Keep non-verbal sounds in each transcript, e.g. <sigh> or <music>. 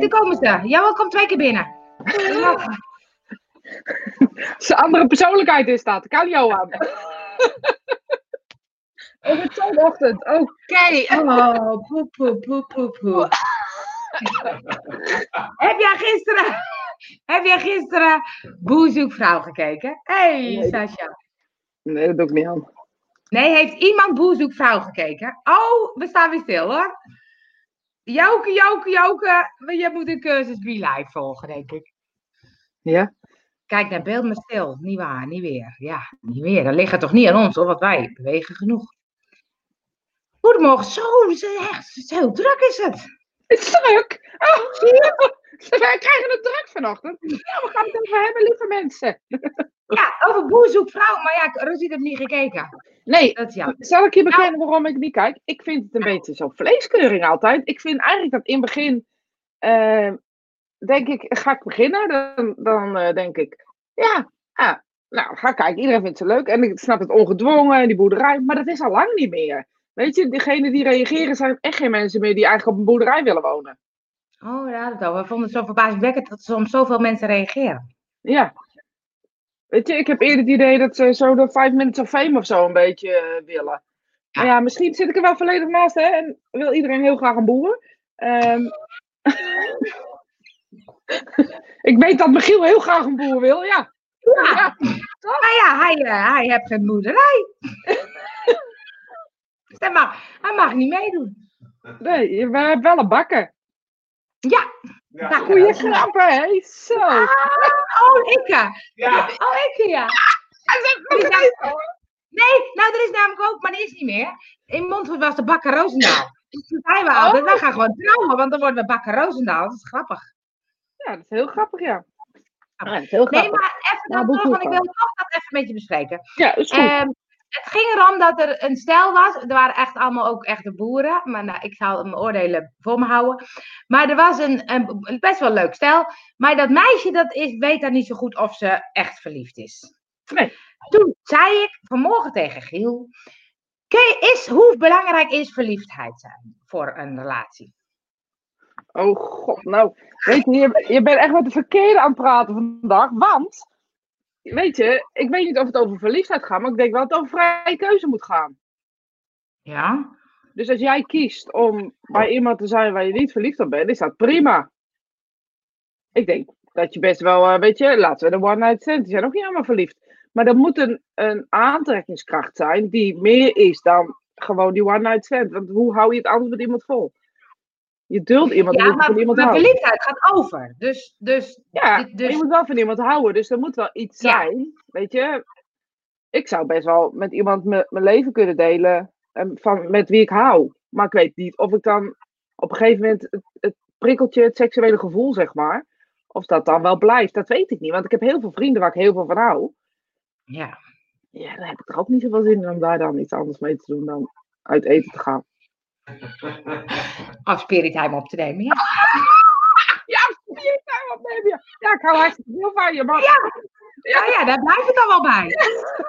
daar komen ze. Johan komt twee keer binnen. <laughs> Zijn andere persoonlijkheid is dat. Kan Johan. Oh, het is zo'n ochtend. Oké. Oh, poe, poe, poe, poe, poe. heb jij gisteren, heb jij gisteren Boezoekvrouw gekeken? hey, Nee. Sascha. Nee, dat doe ik niet aan. Nee, heeft iemand Boezoekvrouw gekeken? Oh, we staan weer stil hoor. Joke, Joke, Joke. Je moet een cursus Be Live volgen, denk ik. Ja? Kijk naar beeld maar stil. Niet waar, niet weer. Ja, niet weer. Dat ligt er toch niet aan ons, hoor, want wij bewegen genoeg. Goedemorgen. Zo, het is echt zo druk is het. Het is druk. Oh, <laughs> wij krijgen het druk vanochtend. Ja, we gaan het even hebben, lieve mensen. <laughs> Ja, over boerzoekvrouw. Maar ja, Rosie heeft niet gekeken. Nee, Dat is ja. zal ik je bekennen waarom ik niet kijk? Ik vind het een beetje zo'n vleeskeuring altijd. Ik vind eigenlijk dat in het begin, eh, denk ik, ga ik beginnen? Dan, dan eh, denk ik, ja, ah, nou, ga kijken. Iedereen vindt ze leuk. En ik snap het ongedwongen, die boerderij. Maar dat is al lang niet meer. Weet je, degenen die reageren zijn echt geen mensen meer die eigenlijk op een boerderij willen wonen. Oh, daar had het over. We vonden het zo verbazingwekkend dat soms zoveel mensen reageren. Ja. Weet je, ik heb eerder het idee dat ze zo de Five Minutes of Fame of zo een beetje eh, willen. Maar ja, misschien zit ik er wel volledig naast, hè. En wil iedereen heel graag een boer. Ehm, <laughs> ik weet dat Michiel heel graag een boer wil, ja. Ja, maar ja, hij, eh, hij heeft geen boerderij. <laughs> Hij, mag, hij mag niet meedoen. Nee, we hebben wel een bakker. Ja, Ja. nou, Goeie grappen, hè. Zo. Ah, oh, ik. eh. Ja. Oh, ik ja. Nog. Nee, nou, er is namelijk ook, maar die is niet meer. In Montfort was de Bakker Roosendaal. Dus toen zeiden we altijd, wij gaan gewoon trouwen, want dan worden we Bakker Roosendaal. Dat is grappig. Ja, dat is heel grappig, ja. Dat is heel Nee, maar even Ja, dan boek terug, want ik wil toch dat even met je bespreken. Ja, dat is goed. Ehm, het ging erom dat er een stel was. Er waren echt allemaal ook echte boeren. Maar nou, ik zal mijn oordelen voor me houden. Maar er was een, een best wel leuk stel. Maar dat meisje dat is, weet dan niet zo goed of ze echt verliefd is. Nee. Toen zei ik vanmorgen tegen Giel. "Ken- Is, hoe belangrijk is verliefdheid zijn voor een relatie? Oh god, nou, weet je, je, je bent echt met de verkeerde aan het praten vandaag, want, weet je, ik weet niet of het over verliefdheid gaat, maar ik denk wel dat het over vrije keuze moet gaan. Ja. Dus als jij kiest om bij iemand te zijn waar je niet verliefd op bent, is dat prima. Ik denk dat je best wel, eh, weet je, laten we de one night stand, die zijn ook niet allemaal verliefd. Maar er moet een, een aantrekkingskracht zijn die meer is dan gewoon die one night stand. Want hoe hou je het anders met iemand vol? Je duldt iemand Ja, je maar, iemand maar houdt. verliefdheid gaat over. Dus, dus, Ja, dit- dus je moet wel van iemand houden, dus er moet wel iets Ja. zijn. Weet je, ik zou best wel met iemand mijn leven kunnen delen en van, met wie ik hou. Maar ik weet niet of ik dan op een gegeven moment het, het prikkeltje, het seksuele gevoel, zeg maar, of dat dan wel blijft. Dat weet ik niet, want ik heb heel veel vrienden waar ik heel veel van hou. ja. Ja, dan heb ik er ook niet zoveel zin in om daar dan iets anders mee te doen dan uit eten te gaan. <laughs> Of Spirit Time op te nemen. Ja. <laughs> Ja, keer opnemen, ja. Ja, ik hou hartstikke veel van je, maar Nou ja, daar blijft het dan wel bij.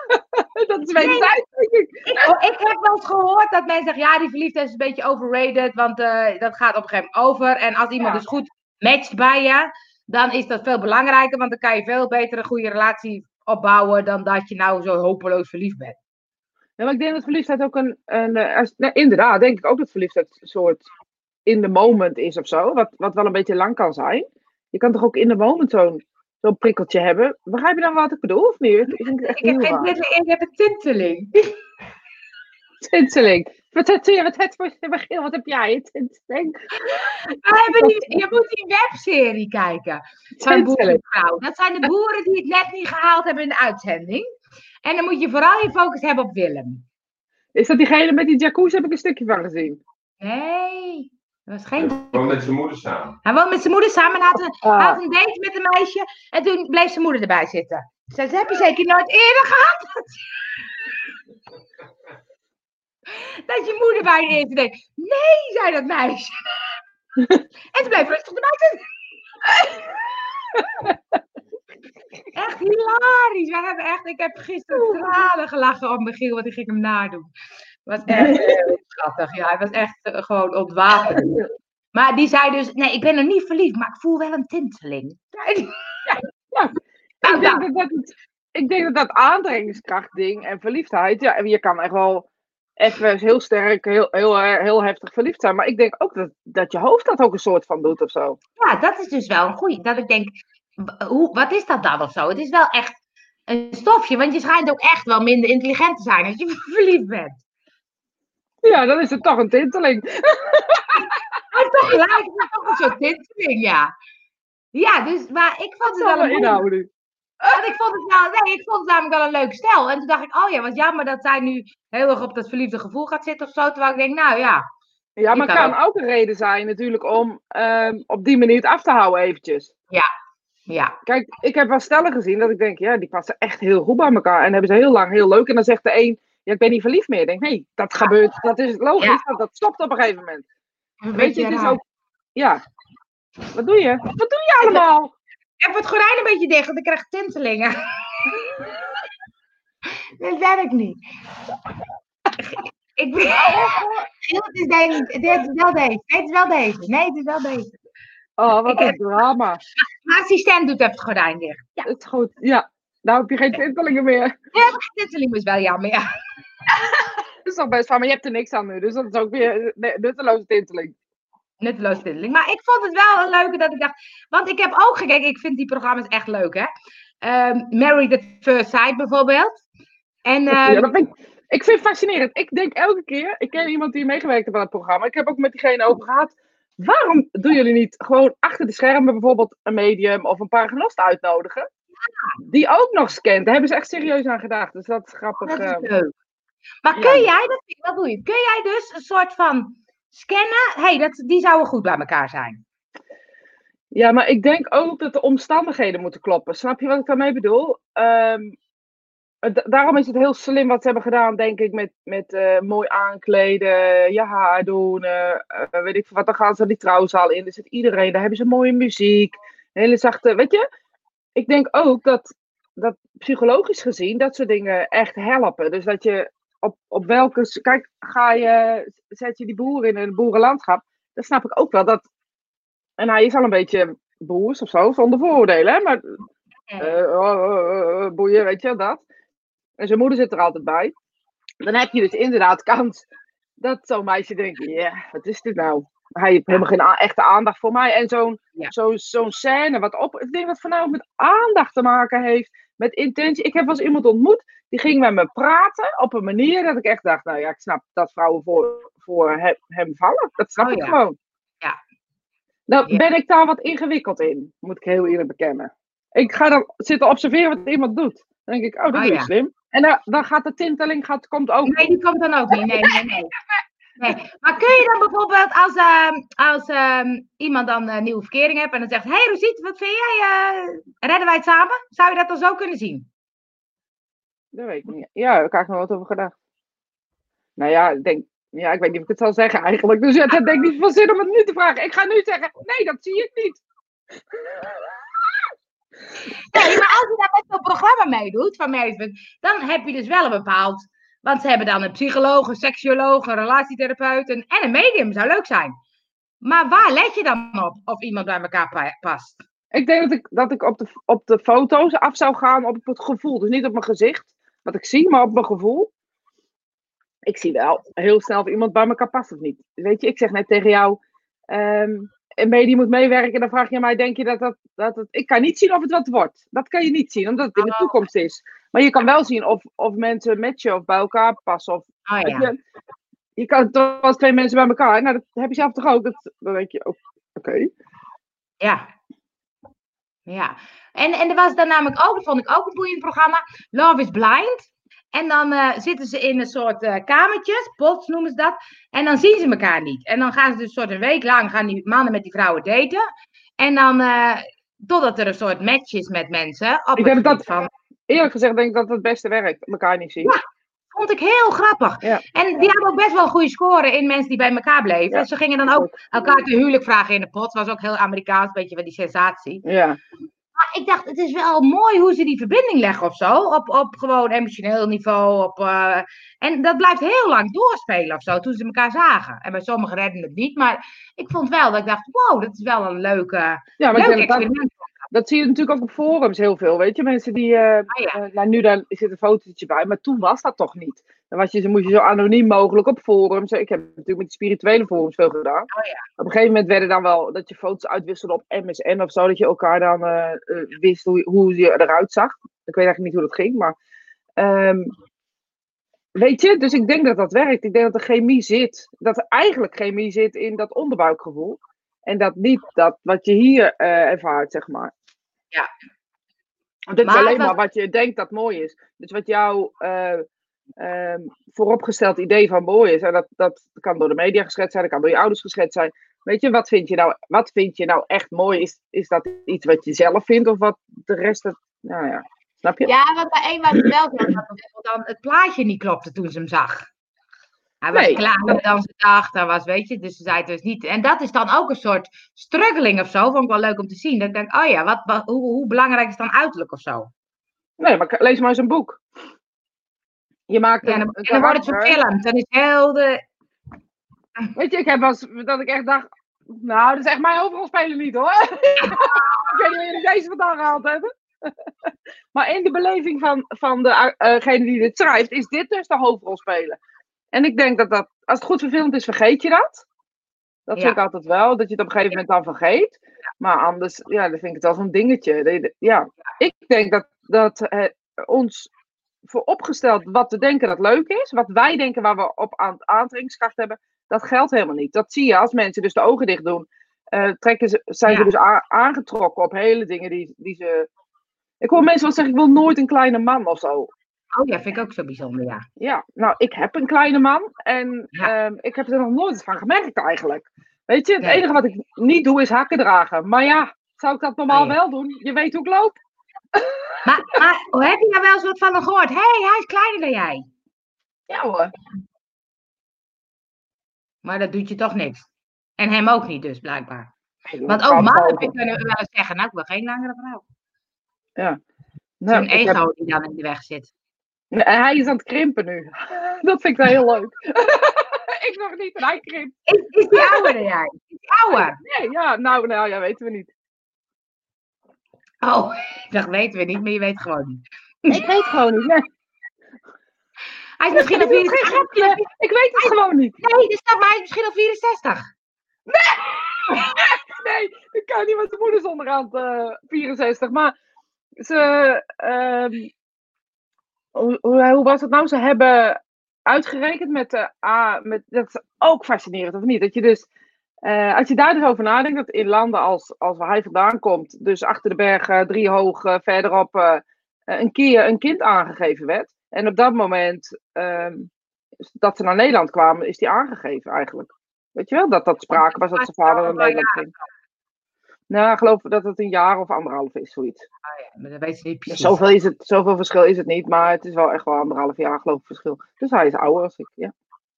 <laughs> dat is wederzijds, denk ik. Ik, oh, ik heb wel eens gehoord dat mensen zeggen, ja, die verliefdheid is een beetje overrated, want eh, dat gaat op een gegeven moment over. En als iemand Ja. dus goed matcht bij je, dan is dat veel belangrijker, want dan kan je veel beter een goede relatie opbouwen dan dat je nou zo hopeloos verliefd bent. Ja, maar ik denk dat verliefdheid ook een. een eh, inderdaad, denk ik ook dat verliefdheid een soort in the moment is of zo. Wat, wat wel een beetje lang kan zijn. Je kan toch ook in the moment zo'n zo'n prikkeltje hebben. Begrijp je dan wat ik bedoel of niet? Ik vind het echt Ik heb geen ik heb een tinteling. <laughs> Tinteling. Wat heb je? Wat heb je? Michiel, Wat heb jij? Tinteling. Die, je moet die webserie kijken van. Boerenvrouw. Dat zijn de boeren die het net niet gehaald hebben in de uitzending. En dan moet je vooral je focus hebben op Willem. Is dat diegene met die jacuzzi? Heb ik een stukje van gezien. Nee, dat was geen Gewoon met zijn moeder samen. Hij woont met zijn moeder samen en had een, Ah. had een date met een meisje. En toen bleef zijn moeder erbij zitten. Zei, ze heb je zeker nooit eerder gehad? <laughs> dat je moeder bij de eerste date. Nee, zei dat meisje. <laughs> en ze bleef rustig erbij zitten. <laughs> echt hilarisch. We hebben echt, ik heb gisteren tranen gelachen op Michiel, want ik ging hem nadoen. Het was echt heel <laughs> schattig. Ja, hij was echt eh, gewoon ontwapenend. Maar die zei dus, nee, ik ben er niet verliefd, maar ik voel wel een tinteling. Ja, ik, <laughs> denk dat dat het- ik denk dat dat aantrekkingskracht ding en verliefdheid, ja, en je kan echt wel even heel sterk, heel, heel, eh, heel heftig verliefd zijn. Maar ik denk ook dat, dat je hoofd dat ook een soort van doet of zo. Ja, dat is dus wel een goeie. Dat ik denk, hoe, wat is dat dan of zo? Het is wel echt een stofje, want je schijnt ook echt wel minder intelligent te zijn als je <laughs> verliefd bent. Ja, dan is het toch een tinteling. <laughs> Maar toch gelijk, het toch een soort tinteling, ja. Ja, dus, maar ik vond het wel een. Want ik vond het wel, nee, ik vond het namelijk wel een leuk stel. En toen dacht ik, oh ja, wat jammer dat zij nu heel erg op dat verliefde gevoel gaat zitten of zo. Terwijl ik denk, nou ja, Ja, maar het kan ook een reden zijn natuurlijk om ehm, op die manier het af te houden eventjes. ja. Kijk, ik heb wel stellen gezien dat ik denk, ja, die passen echt heel goed bij elkaar. En hebben ze heel lang heel leuk. En dan zegt de een, ja, ik ben niet verliefd meer. Ik denk, nee, dat gebeurt, dat is logisch, Ja. dat, dat stopt op een gegeven moment. Een Weet je, het is ook, ja. Wat doe je? Wat doe je allemaal? Ik heb het gordijn een beetje dicht, want ik krijg tintelingen. <laughs> dat werkt niet. Ik ben... Het is deze, dit is wel deze. Nee, het is wel deze. Nee, het is wel deze. Oh, wat een drama. <laughs> Mijn assistent doet even het gordijn dicht. Ja, Het is goed, ja. Nou heb je geen tintelingen meer. tinteling is wel jammer, ja. <laughs> Dat is toch best van, maar je hebt er niks aan nu. Dus dat is ook weer nutteloze tinteling. Nutteloos tinteling. Maar ik vond het wel een leuke dat ik dacht... Want ik heb ook gekeken, ik vind die programma's echt leuk, hè. Ehm Married at First Sight bijvoorbeeld. En ehm, Ja, dat vind ik, ik vind het fascinerend. Ik denk elke keer, ik ken iemand die meegewerkt heeft aan het programma. Ik heb ook met diegene over gehad. Waarom doen jullie niet gewoon achter de schermen bijvoorbeeld een medium of een paragonost uitnodigen? Die ook nog scant. Daar hebben ze echt serieus aan gedacht. Dus dat is grappig. Dat is eh. leuk. Maar ja. kun jij, dat vind ik wel boeiend, kun jij dus een soort van scannen? Hé, hey, dat die zouden goed bij elkaar zijn. Ja, maar ik denk ook dat de omstandigheden moeten kloppen. Snap je wat ik daarmee bedoel? Het- daarom is het heel slim wat ze hebben gedaan, denk ik, met, met eh, mooi aankleden, je haar doen, eh, eh, weet ik veel wat. Dan gaan ze die trouwzaal in, er zit iedereen, daar hebben ze mooie muziek, hele zachte, weet je? Ik denk ook dat, dat psychologisch gezien dat soort dingen echt helpen. Dus dat je op, op welke, kijk, ga je, zet je die boeren in een boerenlandschap, dan snap ik ook wel dat en hij is al een beetje boers of zo, zonder vooroordelen, hè? Maar eh, oh, boeien, weet je dat. En zijn moeder zit er altijd bij. Dan heb je dus inderdaad kans dat zo'n meisje denkt, ja, wat is dit nou? Hij heeft helemaal geen echte aandacht voor mij. En zo'n Ja. zo'n zo'n scène, wat op, ik denk dat voornamelijk met aandacht te maken heeft, met intentie. Ik heb wel eens iemand ontmoet, die ging met me praten op een manier dat ik echt dacht, nou ja, ik snap dat vrouwen voor, voor hem, hem vallen. Dat snap Oh ik ja. gewoon. Ja. Nou, Ja. ben ik daar wat ingewikkeld in, moet ik heel eerlijk bekennen. Ik ga dan zitten observeren wat iemand doet. Dan denk ik, oh, dat Oh ja. slim. En dan, dan gaat de tinteling, gaat, komt ook. Nee, die komt dan ook niet. Nee, nee, nee. nee. Maar kun je dan bijvoorbeeld als, ehm, als ehm, iemand dan een nieuwe verkering hebt en dan zegt: Hé hey, Rosiet, wat vind jij? eh, redden wij het samen? Zou je dat dan zo kunnen zien? Dat weet ik niet. Ja, daar heb ik nog wat over gedacht. Nou ja, ik denk, ja, ik weet niet of ik het zal zeggen eigenlijk. Dus ja, het denk ik niet veel zin om het nu te vragen. Ik ga nu zeggen, nee, dat zie ik niet. Nee, maar als je daar met zo'n programma meedoet van management, dan heb je dus wel een bepaald. Want ze hebben dan een psycholoog, een seksuoloog, een relatietherapeut en een medium. Zou leuk zijn. Maar waar let je dan op of iemand bij elkaar pa- past? Ik denk dat ik, dat ik op, de, op de foto's af zou gaan op het gevoel. Dus niet op mijn gezicht, wat ik zie, maar op mijn gevoel. Ik zie wel heel snel of iemand bij elkaar past of niet. Weet je, ik zeg net tegen jou, ehm, een medium moet meewerken. Dan vraag je mij, denk je dat dat, dat het... Ik kan niet zien of het wat wordt. Dat kan je niet zien, omdat het in de Oh. toekomst is. Maar je kan wel zien of, of mensen matchen of bij elkaar passen. Of, Oh weet ja. je, je kan toch als twee mensen bij elkaar. Nou, dat heb je zelf toch ook. Dat, dan denk je, oh, oké. Ja. Ja. En, en er was dan namelijk ook, dat vond ik ook een boeiend programma, Love is Blind. En dan eh, zitten ze in een soort eh, kamertjes, pots noemen ze dat. En dan zien ze elkaar niet. En dan gaan ze dus een soort een week lang, gaan die mannen met die vrouwen daten. En dan, eh, totdat er een soort match is met mensen. Op Ik het denk dat van, Eerlijk gezegd denk ik dat het beste werkt. Elkaar niet zien. vond ik heel grappig. Ja. En die hadden ook best wel een goede score in mensen die bij elkaar bleven. Ja. Ze gingen dan ook elkaar te huwelijk vragen in de pot. was ook heel Amerikaans, een beetje van die sensatie. Ja. Maar ik dacht, het is wel mooi hoe ze die verbinding leggen of zo. Op, op gewoon emotioneel niveau. Op, uh, en dat blijft heel lang doorspelen of zo, toen ze elkaar zagen. En bij sommigen redden het niet. Maar ik vond wel dat ik dacht, wow, dat is wel een leuke, ja, maar leuk experiment. Dat zie je natuurlijk ook op forums heel veel, weet je. Mensen die, uh, ah, ja. uh, nou nu daar zit een fotootje bij, maar toen was dat toch niet. Dan was je, moest je zo anoniem mogelijk op forums. Ik heb natuurlijk met die spirituele forums veel gedaan. Oh, ja. Op een gegeven moment werden dan wel dat je foto's uitwisselde op MSN of zo. Dat je elkaar dan uh, wist hoe, hoe je eruit zag. Ik weet eigenlijk niet hoe dat ging, maar... Um, weet je, dus ik denk dat dat werkt. Ik denk dat de chemie zit. Dat er eigenlijk chemie zit in dat onderbuikgevoel. En dat niet dat wat je hier ervaart, zeg maar. Ja. Dit is alleen maar wat je denkt dat mooi is. Dus wat jouw uh, uh, vooropgesteld idee van mooi is. En dat, dat kan door de media geschetst zijn, dat kan door je ouders geschetst zijn. Weet je, wat vind je nou, wat vind je nou echt mooi? Is, is dat iets wat je zelf vindt of wat de rest... Het, nou ja, snap je? Ja, want bij een was het wel dat dan het plaatje niet klopte toen ze hem zag. Hij was nee. klaar dan ze dacht, dat was, weet je, dus ze zei het dus niet. En dat is dan ook een soort struggling of zo, vond ik wel leuk om te zien. Dat ik denk, oh ja, wat, wat hoe, hoe, belangrijk is dan uiterlijk of zo? Nee, maar lees maar eens een boek. Je maakt ja, en, dan, wordt het verfilmd, dan is heel de... Weet je, ik heb als dat ik echt dacht, nou, dat is echt mijn hoofdrolspeler niet hoor. <laughs> ik weet niet of jullie deze vandaan gehaald hebben. <laughs> maar in de beleving van, van degene uh, die dit schrijft, is dit dus de hoofdrolspeler. En ik denk dat dat, als het goed verfilmd is, vergeet je dat. Dat vind ik altijd wel, dat je het op een gegeven moment dan vergeet. Maar anders, ja, dan vind ik het wel zo'n dingetje. Ja, ik denk dat, dat eh, ons vooropgesteld wat we denken dat leuk is, wat wij denken waar we op aan, aantrekkingskracht hebben, dat geldt helemaal niet. Dat zie je als mensen dus de ogen dicht doen. Uh, trekken ze, zijn ze dus aangetrokken op hele dingen die, die ze. Ik hoor mensen wel zeggen: ik wil nooit een kleine man of zo. Oh ja, vind ik ook zo bijzonder, ja. Ja, nou, ik heb een kleine man en ehm, ik heb er nog nooit van gemerkt eigenlijk. Weet je, het enige wat ik niet doe is hakken dragen. Maar ja, zou ik dat normaal oh wel doen? Je weet hoe ik loop. Maar, maar heb je daar wel eens wat van gehoord? Hé, hey, hij is kleiner dan jij. Ja hoor. Maar dat doet je toch niks. En hem ook niet dus, blijkbaar. Want ook mannen kunnen wel zeggen, nou, ik wil geen langere vrouw. Ja. Nou, Zo'n ego heb... die dan in de weg zit. Hij is aan het krimpen nu. <laughs> Dat vind ik wel heel leuk. <laughs> ik nog niet, en hij krimpt. Is, is die ouder dan jij? Is die ouder? Nee, ja, nou, nou, ja, weten we niet. Oh, <laughs> dat weten we niet, maar je weet gewoon niet. Ik weet gewoon niet, nee. Hij is misschien al 64. Ik weet het gewoon niet. Nee, dus dat, maar hij is misschien al 64. Nee! Nee, ik kan niet, met de moeder is onderhand uh, 64. Maar ze, uh, hoe, hoe, was het nou? Ze hebben uitgerekend met de A. Met, dat is ook fascinerend, of niet? Dat je dus. Uh, als je daar dus over nadenkt, dat in landen als, als waar hij vandaan komt, dus achter de bergen, drie hoog, verderop, uh, een keer een kind aangegeven werd. En op dat moment ehm, dat ze naar Nederland kwamen, is die aangegeven eigenlijk. Weet je wel, dat dat sprake was dat zijn vader naar Nederland ging. Nou, ik geloof dat het een jaar of anderhalf is, zoiets. Ah ja, maar dat weet je niet precies. Zoveel, is het, zoveel verschil is het niet, maar het is wel echt wel anderhalf jaar, geloof ik, verschil. Dus hij is ouder als ik, ja.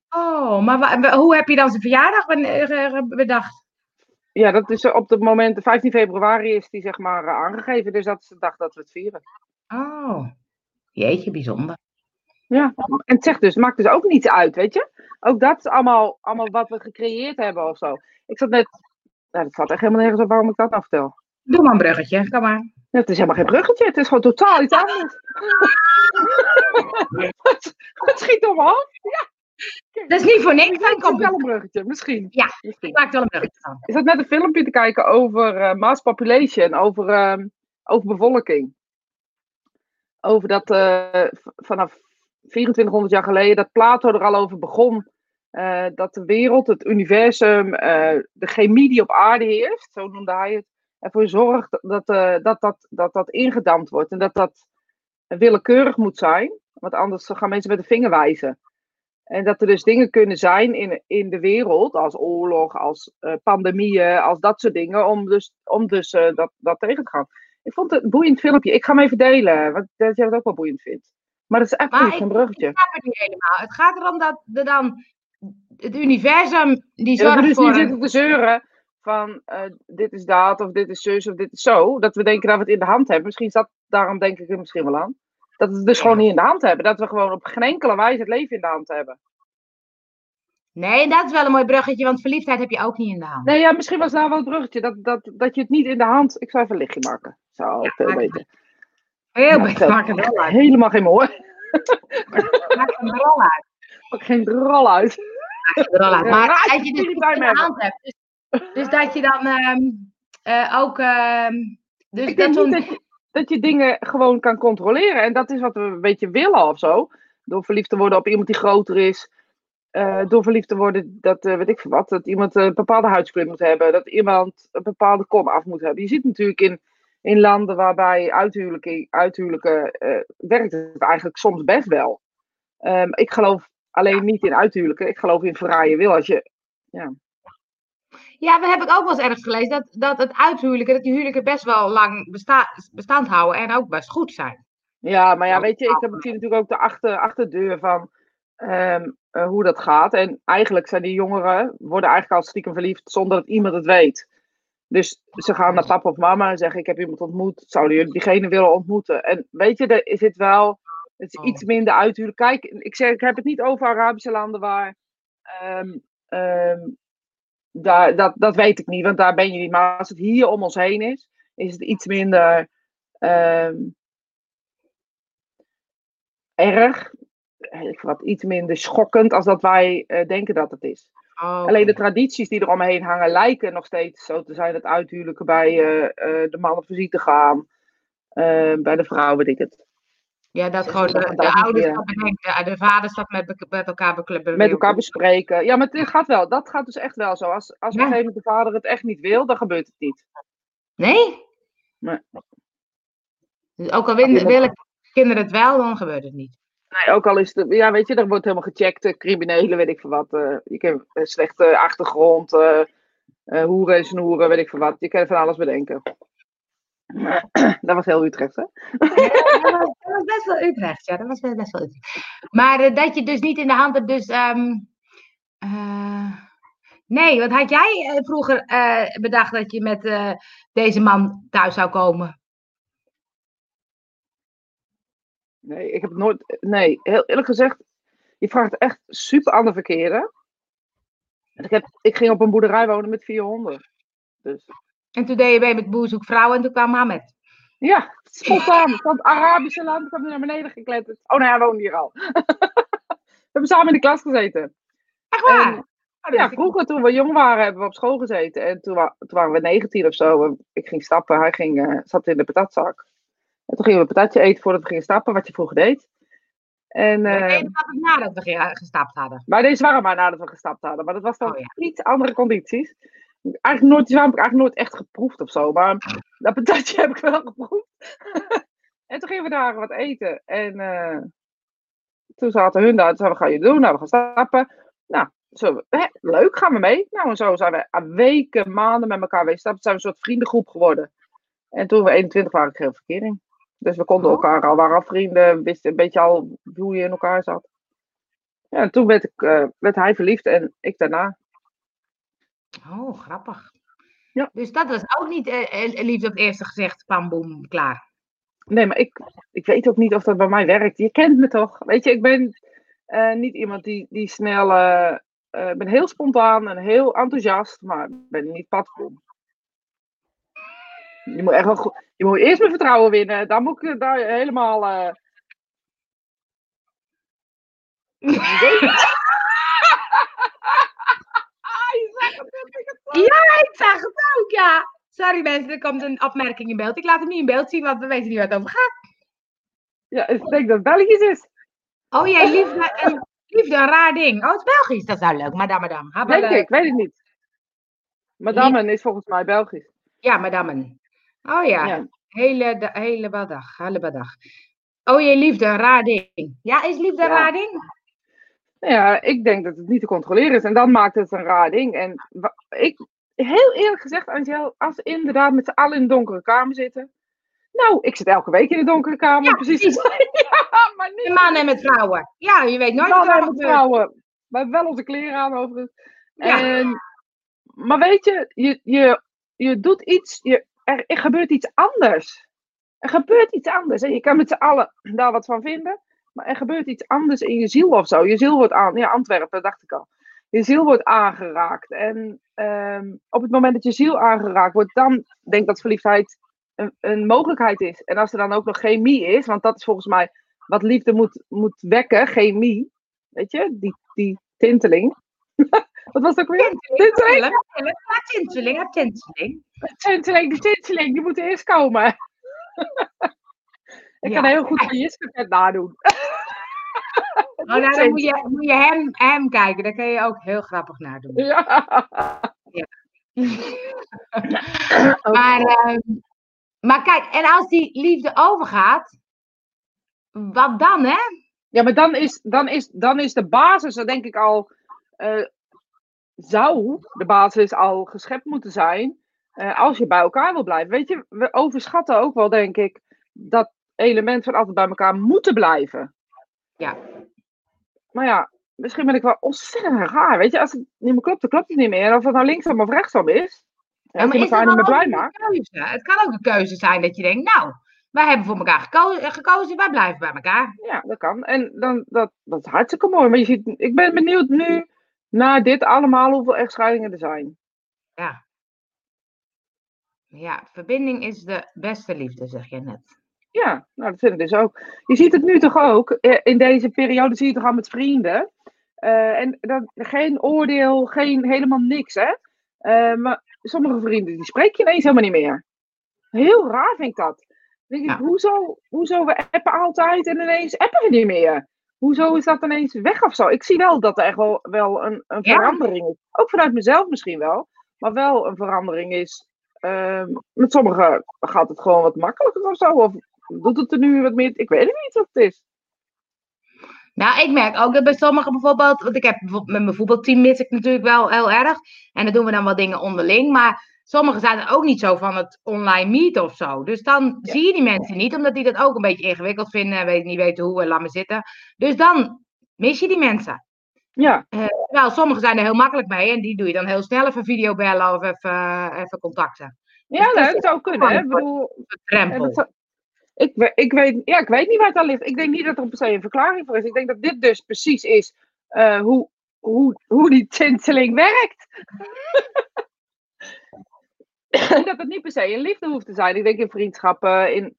Oh, maar hoe heb je dan zijn verjaardag eh, bedacht? Ja, dat is op het moment, 15 februari is die zeg maar eh, aangegeven, dus dat is de dag dat we het vieren. Oh, jeetje, bijzonder. Ja, en het zegt dus, het maakt dus ook niets uit, weet je? Ook dat is allemaal, allemaal wat we gecreëerd hebben of zo. Ik zat net nou, dat staat echt helemaal nergens op waarom ik dat nou vertel. Doe maar een bruggetje, kom maar. Het is helemaal geen bruggetje, het is gewoon totaal iets anders. <laughs> het schiet om af. Ja. Dat is niet voor niks. Ik maak wel een bruggetje, misschien. Ja, misschien. ik maak wel een bruggetje van. Ik zat net een filmpje te kijken over uh, mass population, over, uh, over bevolking. Over dat uh, vanaf 2400 jaar geleden, dat Plato er al over begon uh, dat de wereld, het universum, uh, de chemie die op aarde heerst, zo noemde hij het, ervoor zorgt dat, uh, dat, dat, dat dat ingedampt wordt en dat dat willekeurig moet zijn, want anders gaan mensen met de vinger wijzen. En dat er dus dingen kunnen zijn in, in de wereld, als oorlog, als pandemieën, als dat soort dingen, om dus, om dus dat, dat tegen te gaan. Ik vond het een boeiend filmpje. Ik ga hem even delen, want dat jij het ook wel boeiend vindt. Maar dat is echt niet een bruggetje. Ik snap het niet helemaal. Het gaat erom dat er dan het universum die zorgt dus voor... niet zitten te zeuren van eh, dit is dat, of dit is zus, of dit is zo. Dat we denken dat we het in de hand hebben. Misschien zat, daarom denk ik er misschien wel aan. Dat we het dus gewoon niet in de hand hebben. Dat we gewoon op geen enkele wijze het leven in de hand hebben. Nee, dat is wel een mooi bruggetje, want verliefdheid heb je ook niet in de hand. Nee, ja, misschien was daar wel het bruggetje. Dat, dat, dat je het niet in de hand... Ik zou even een lichtje maken. Zo, Ja, veel beter. Heel Ja, beter, dat- maak er wel uit. Helemaal geen mooi. Maak er wel uit. Maak geen drol uit. Uit. Maar raad je dat je dus niet bij me hand hebt. Dus, dus dat je dan ehm, eh, ook... ehm, dus Ik dat denk dat je, dat je dingen gewoon kan controleren. En dat is wat we een beetje willen of zo. Door verliefd te worden op iemand die groter is. Eh, door verliefd te worden, dat eh, weet ik veel wat. Dat iemand een bepaalde huidskleur moet hebben. Dat iemand een bepaalde kom af moet hebben. Je ziet natuurlijk in, in landen waarbij uithuwelijken, uithuwelijken werkt het eigenlijk soms best wel. Ehm, ik geloof alleen niet in uithuwelijken. Ik geloof in vrije wil. Als je, Ja, dat heb ik ook wel eens ergens gelezen. Dat, dat het uithuwelijken, dat die huwelijken best wel lang besta bestand houden en ook best goed zijn. Ja, maar ja, Ja, weet je, ik heb natuurlijk ook de achter, achterdeur van ehm, eh, hoe dat gaat. En eigenlijk zijn die jongeren, worden eigenlijk al stiekem verliefd zonder dat iemand het weet. Dus ze gaan naar papa of mama en zeggen, ik heb iemand ontmoet. Zouden jullie diegene willen ontmoeten? En weet je, er zit wel, het is Oh. iets minder uithuwelijk. Kijk, ik, zeg, ik heb het niet over Arabische landen waar, ehm, ehm, daar, dat, dat weet ik niet, want daar ben je niet. Maar als het hier om ons heen is, is het iets minder... ehm, erg. wat iets minder schokkend als dat wij eh, denken dat het is. Oh, Alleen de tradities die er omheen hangen lijken nog steeds zo te zijn. Het uithuwelijken bij eh, eh, de man op visite gaan. bij de vrouw weet ik het. Ja, dat gewoon de, ouders dat bedenken, de, de vaders dat met, met elkaar. Met elkaar bespreken. Ja, maar het gaat wel. Dat gaat dus echt wel zo. Als, als op een gegeven moment de vader het echt niet wil, dan gebeurt het niet. Nee? Nee. Dus ook al willen, kinderen het wel, dan gebeurt het niet. Nee, ook al is het, ja, weet je, er wordt helemaal gecheckt, eh, criminelen, weet ik veel wat. eh, je kent een slechte achtergrond, eh eh, hoeren en snoeren, weet ik veel wat. Je kan van alles bedenken. <clears throat> dat was heel Utrecht, hè? Ja, dat, was, dat was best wel Utrecht, ja. Dat was best wel Utrecht. Maar eh, dat je dus niet in de hand hebt, dus... ehm, eh, nee, want had jij eh, vroeger bedacht dat je met deze man thuis zou komen? Nee, ik heb nooit. Nee, heel eerlijk gezegd, je vraagt echt super aan de verkeerde. Ik, heb, ik ging op een boerderij wonen met vier honden. Dus En toen deed je mee met Boer Zoekt Vrouw en toen kwam Mohammed. ja, spontaan. <laughs> Van het Arabische land kwam hij naar beneden gekletterd. Oh nee, hij woonde hier al. <laughs> we hebben samen in de klas gezeten. Echt waar? En- Oh, Ja, vroeger toen we jong waren, hebben we op school gezeten. En toen, wa- toen waren we 19 of zo. Ik ging stappen, hij ging, eh, zat in de patatzak. En toen gingen we een patatje eten voordat we gingen stappen, wat je vroeger deed. En, niet. eh, Nee, dat nadat we ge- gestapt hadden. maar deze waren maar nadat we gestapt hadden. Maar dat was dan Oh, ja. iets andere condities. Eigenlijk nooit, die heb ik eigenlijk nooit echt geproefd of zo. Maar dat patatje heb ik wel geproefd. <laughs> en toen gingen we daar wat eten. En eh, toen zaten hun daar. Toen zeiden we, wat ga je doen? Nou, we gaan stappen. Nou, zo, hè, leuk, gaan we mee? Nou, en zo zijn we weken, maanden met elkaar stappen. Toen zijn we een soort vriendengroep geworden. En toen we 21 waren, kreeg ik verkering. Dus we konden Oh. elkaar al, waren al vrienden, wisten een beetje al hoe je in elkaar zat. Ja, en toen werd, ik, eh, werd hij verliefd en ik daarna. Oh, grappig. Ja. Dus dat was ook niet eh, eh, liefde op het eerste gezicht, pam, boem, klaar. Nee, maar ik, ik weet ook niet of dat bij mij werkt. Je kent me toch? Weet je, ik ben eh, niet iemand die, die snel. eh, Ik ben heel spontaan en heel enthousiast, maar ik ben niet padboom. Je moet echt wel goed. Je moet eerst mijn vertrouwen winnen. Dan moet ik daar helemaal. <laughs> eh, Je zegt het net, ik het zo. Ja, ik zag het ook, ja. Sorry mensen, er komt een opmerking in beeld. Ik laat hem niet in beeld zien, want we weten niet waar het over gaat. Ja, ik denk dat het Belgisch is. Oh jee, liefde, een, liefde, een raar ding. Oh, het is Belgisch, dat is nou leuk. Madame, madame. Ha, Denk ik, weet het niet. Madame is volgens mij Belgisch. Ja, madame. Oh ja, Ja. hele, hele badag, hele badag. Oh jee, liefde, een raar ding. Ja, is liefde een Ja. raar ding? Nou Ja, ik denk dat het niet te controleren is. En dan maakt het een raar ding. En ik, heel eerlijk gezegd, Angel, als we inderdaad met z'n allen in een donkere kamer zitten. Nou, ik zit elke week in een donkere kamer. Ja, precies. <laughs> ja, maar niet Met mannen en met vrouwen. Ja, je weet nooit wat mannen er en met vrouwen. We hebben wel onze kleren aan overigens. Ja. En, maar weet je, je, je, je doet iets, je, er, er gebeurt iets anders. Er gebeurt iets anders. En je kan met z'n allen daar wat van vinden. Maar er gebeurt iets anders in je ziel of zo. Je ziel wordt aan. Ja, Antwerpen, dacht ik al. Je ziel wordt aangeraakt. En ehm, op het moment dat je ziel aangeraakt wordt, dan denk ik dat verliefdheid een, een mogelijkheid is. En als er dan ook nog chemie is, want dat is volgens mij wat liefde moet, moet wekken, chemie. Weet je, die, die tinteling. <laughs> wat was dat ook weer? Tinteling? Ja, tinteling, tinteling. Tinteling, die tinteling, die moet eerst komen. <laughs> ik kan heel goed van Jiske nadoen. <laughs> Oh, nou, dan moet je, moet je hem, hem kijken. Dan kan je ook heel grappig nadoen. Ja. ja. maar, uh, maar kijk, en als die liefde overgaat, wat dan, hè? Ja, maar dan is, dan is, dan is de basis, dan denk ik al, uh, zou de basis al geschept moeten zijn. Uh, als je bij elkaar wil blijven. Weet je, we overschatten ook wel, denk ik, dat element van altijd bij elkaar moeten blijven. Ja. Maar ja, misschien ben ik wel ontzettend raar. Weet je, als het niet meer klopt, dan klopt het niet meer. Of het nou linksom of rechtsom is. Ja, maar is het niet meer blij maakt. Het kan ook een keuze zijn dat je denkt, nou, wij hebben voor elkaar gekozen, gekozen wij blijven bij elkaar. Ja, dat kan. En dan, dat, dat is hartstikke mooi. Maar je ziet, ik ben benieuwd nu, na dit allemaal, hoeveel echtscheidingen er zijn. Ja. Ja, verbinding is de beste liefde, zeg je net. Ja, nou dat vind ik dus ook. Je ziet het nu toch ook, eh, in deze periode zie je het toch al met vrienden. Uh, en dan, geen oordeel, geen, helemaal niks, hè. Uh, maar sommige vrienden, die spreek je ineens helemaal niet meer. Heel raar vind ik dat. Dan denk ik, hoezo, hoezo, we appen altijd en ineens appen we niet meer? Hoezo is dat ineens weg of zo? Ik zie wel dat er echt wel, wel een, een verandering is. Ook vanuit mezelf misschien wel. Maar wel een verandering is. Uh, met sommigen gaat het gewoon wat makkelijker of zo. Of doet het er nu wat meer? Ik weet niet wat het is. Nou, ik merk ook dat bij sommigen bijvoorbeeld, want ik heb met mijn voetbalteam mis ik natuurlijk wel heel erg. En dan doen we dan wat dingen onderling. Maar sommigen zijn er ook niet zo van het online meet of zo. Dus dan zie je die mensen niet, omdat die dat ook een beetje ingewikkeld vinden en weet, niet weten hoe en laat me zitten. Dus dan mis je die mensen. Ja. Uh, nou, sommigen zijn er heel makkelijk mee en die doe je dan heel snel even videobellen of even, uh, even contacten. Ja, dus dat, dat zou kunnen. Hè? Ik bedoel, ik, ik, weet, ja, ik weet niet waar het aan ligt. Ik denk niet dat er per se een verklaring voor is. Ik denk dat dit dus precies is uh, hoe, hoe, hoe die tinteling werkt. dat het niet per se een liefde hoeft te zijn. Ik denk in vriendschappen. In,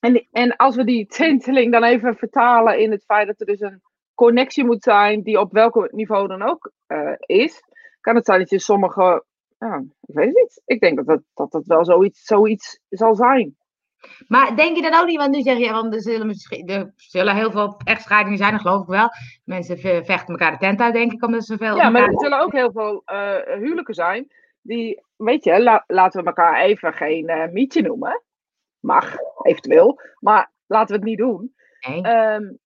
en, en als we die tinteling dan even vertalen in het feit dat er dus een connectie moet zijn, die op welk niveau dan ook uh, is, kan het zijn dat je sommige. Ja, ik weet het niet. Ik denk dat het, dat het wel zoiets, zoiets zal zijn. Maar denk je dat ook niet? Want nu zeg je, want er zullen, er zullen heel veel echtscheidingen zijn, dat geloof ik wel. Mensen vechten elkaar de tent uit, denk ik, omdat ze veel. Ja, maar er zullen ook heel veel uh, huwelijken zijn. Die, weet je, la, laten we elkaar even geen uh, mietje noemen. Mag, eventueel. Maar laten we het niet doen. Nee. Um,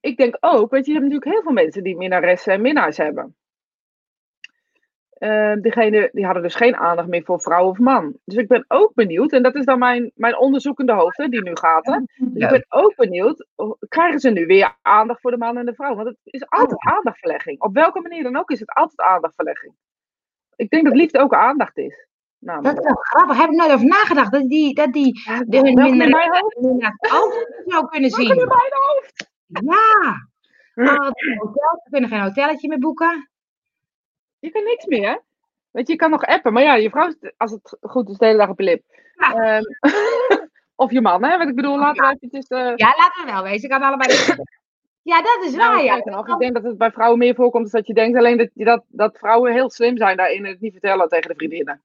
ik denk ook, weet je, je hebt natuurlijk heel veel mensen die minnaressen en minnaars hebben. Uh, diegene, die hadden dus geen aandacht meer voor vrouw of man. Dus ik ben ook benieuwd, en dat is dan mijn, mijn onderzoekende hoofd hè, die nu gaat. Hè. Dus ik ben ook benieuwd, krijgen ze nu weer aandacht voor de man en de vrouw? Want het is altijd aandachtverlegging. Op welke manier dan ook is het altijd aandachtverlegging. Ik denk dat liefde ook aandacht is. Nou, dat is wel grappig. Heb ik nooit over nagedacht. Dat die, dat die ja, de, hun minder ook zou kunnen zien. in mijn hoofd. Ja. Oh, hotel, we kunnen geen hotelletje meer boeken. Je kan niks meer. Weet je, je kan nog appen. Maar ja, je vrouw, als het goed is, de hele dag op je lip. Ja. Um, <laughs> of je man, hè? Wat ik bedoel, laten we eventjes... Uh... Ja, laten we wel wezen. Ik kan allebei... <laughs> ja, dat is waar, nou, ja. Nog, ik denk dat het bij vrouwen meer voorkomt dan dat je denkt. Alleen dat, dat, dat vrouwen heel slim zijn daarin en het niet vertellen tegen de vriendinnen.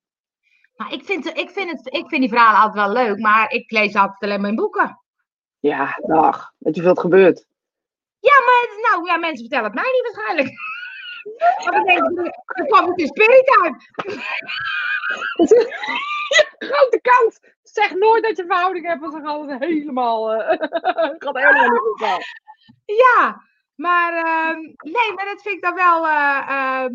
Maar ik vind, ik, vind het, ik vind die verhalen altijd wel leuk, maar ik lees altijd alleen maar in boeken. Ja, dag. Weet je het gebeurt? Ja, maar nou, ja, mensen vertellen het mij niet waarschijnlijk. <laughs> Want dan kwam het in spirit uit. <laughs> Grote kans. Zeg nooit dat je verhouding hebt, want dan gaat het helemaal, uh, <laughs> gaat helemaal niet goed Ja, maar uh, nee, maar dat vind ik dan wel, uh,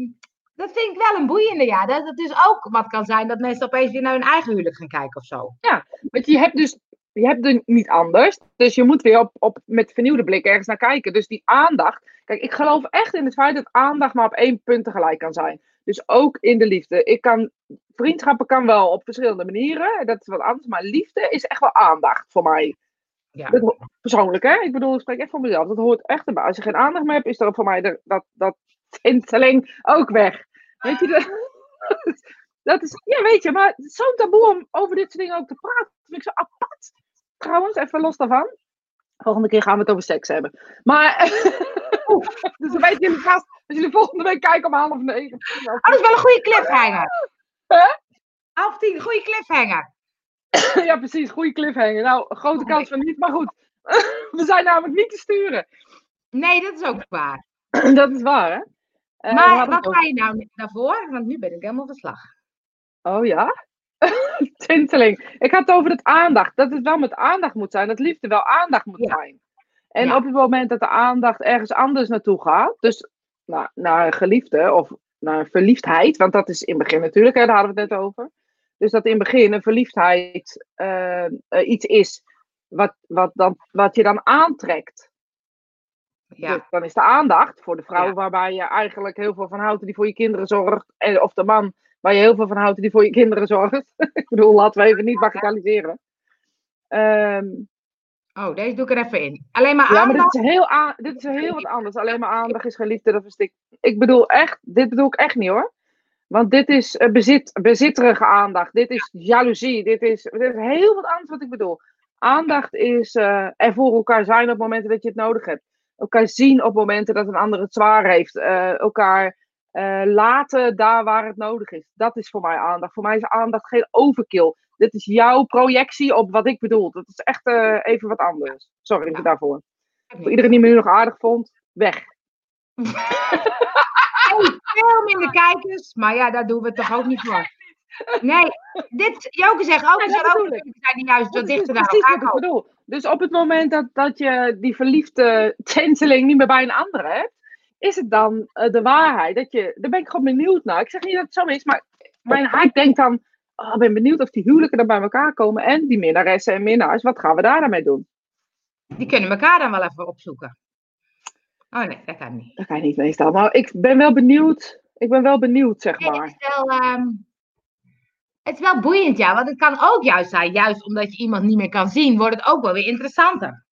dat vind ik wel een boeiende, ja. Dat het dus ook wat kan zijn dat mensen opeens weer naar hun eigen huwelijk gaan kijken of zo. Ja, want je hebt dus je hebt het niet anders. Dus je moet weer op, op, met vernieuwde blik ergens naar kijken. Dus die aandacht. Kijk, ik geloof echt in het feit dat aandacht maar op één punt tegelijk kan zijn. Dus ook in de liefde. Ik kan, vriendschappen kan wel op verschillende manieren. Dat is wat anders. Maar liefde is echt wel aandacht voor mij. Ja. Dat persoonlijk, hè? Ik bedoel, ik spreek echt voor mezelf. Dat hoort echt erbij. Als je geen aandacht meer hebt, is er voor mij de, dat, dat tinteling ook weg. Weet je, de, <laughs> dat is, ja, weet je, maar zo'n taboe om over dit soort dingen ook te praten, vind ik zo apart. Trouwens, even los daarvan. Volgende keer gaan we het over seks hebben. Maar, <laughs> dus dan weten jullie vast, als jullie volgende week kijken om half negen. Oh, dat is wel een goede cliffhanger. Hè? Half tien, goede cliffhanger. <coughs> ja, precies, goede cliffhanger. Nou, grote kans van niet, maar goed. <laughs> we zijn namelijk niet te sturen. Nee, dat is ook waar. <clears throat> dat is waar, hè? Eh, maar wat ga je nou daarvoor? Want nu ben ik helemaal verslag. Oh ja? <laughs> Tinteling. Ik had het over het aandacht. Dat het wel met aandacht moet zijn. Dat liefde wel aandacht moet Ja. zijn. En Ja. op het moment dat de aandacht ergens anders naartoe gaat. Dus nou, naar een geliefde of naar een verliefdheid. Want dat is in het begin natuurlijk. Hè, daar hadden we het net over. Dus dat in het begin een verliefdheid eh, eh, iets is. Wat, wat, dan, wat je dan aantrekt. Ja, Dus dan is de aandacht voor de vrouw Ja. waarbij je eigenlijk heel veel van houdt, die voor je kinderen zorgt. En, of de man waar je heel veel van houdt, die voor je kinderen zorgt. <laughs> ik bedoel, laten we even niet bagatelliseren. Ehm, oh, deze doe ik er even in. Alleen maar ja, maar aandacht. dit is, heel dit is heel wat anders. Alleen maar aandacht is geliefde, dat verstik. Ik bedoel echt, dit bedoel ik echt niet hoor. Want dit is eh, bezit, bezitterige aandacht. Dit is jaloezie. Dit is, dit is heel wat anders wat ik bedoel. Aandacht is eh, er voor elkaar zijn op momenten dat je het nodig hebt. Elkaar zien op momenten dat een ander het zwaar heeft. Eh, elkaar eh, laten daar waar het nodig is. Dat is voor mij aandacht. Voor mij is aandacht geen overkill. Dit is jouw projectie op wat ik bedoel. Dat is echt eh, even wat anders. Sorry Ja. daarvoor. Voor iedereen die me nu nog aardig vond, weg. Hey, <laughs> veel minder kijkers, maar ja, daar doen we het toch ook niet voor. Nee, dit, Joke zegt ook, er zijn ook zijn die juist wat dichter dus naar elkaar komen. Dus op het moment dat, dat je die verliefde <laughs> tinteling niet meer bij een ander hebt, is het dan eh, de waarheid? Dat je, daar ben ik gewoon benieuwd naar. Ik zeg niet dat het zo is, maar mijn hart denkt dan, oh, ik ben benieuwd of die huwelijken dan bij elkaar komen en die minnaressen en minnaars, wat gaan we daar dan mee doen? Die kunnen elkaar dan wel even opzoeken. Oh nee, dat kan niet. Dat kan niet meestal, maar ik ben wel benieuwd. Ik ben wel benieuwd, zeg Nee, het, maar. is wel, ehm, het is wel boeiend, ja. Want het kan ook juist zijn, juist omdat je iemand niet meer kan zien, wordt het ook wel weer interessanter.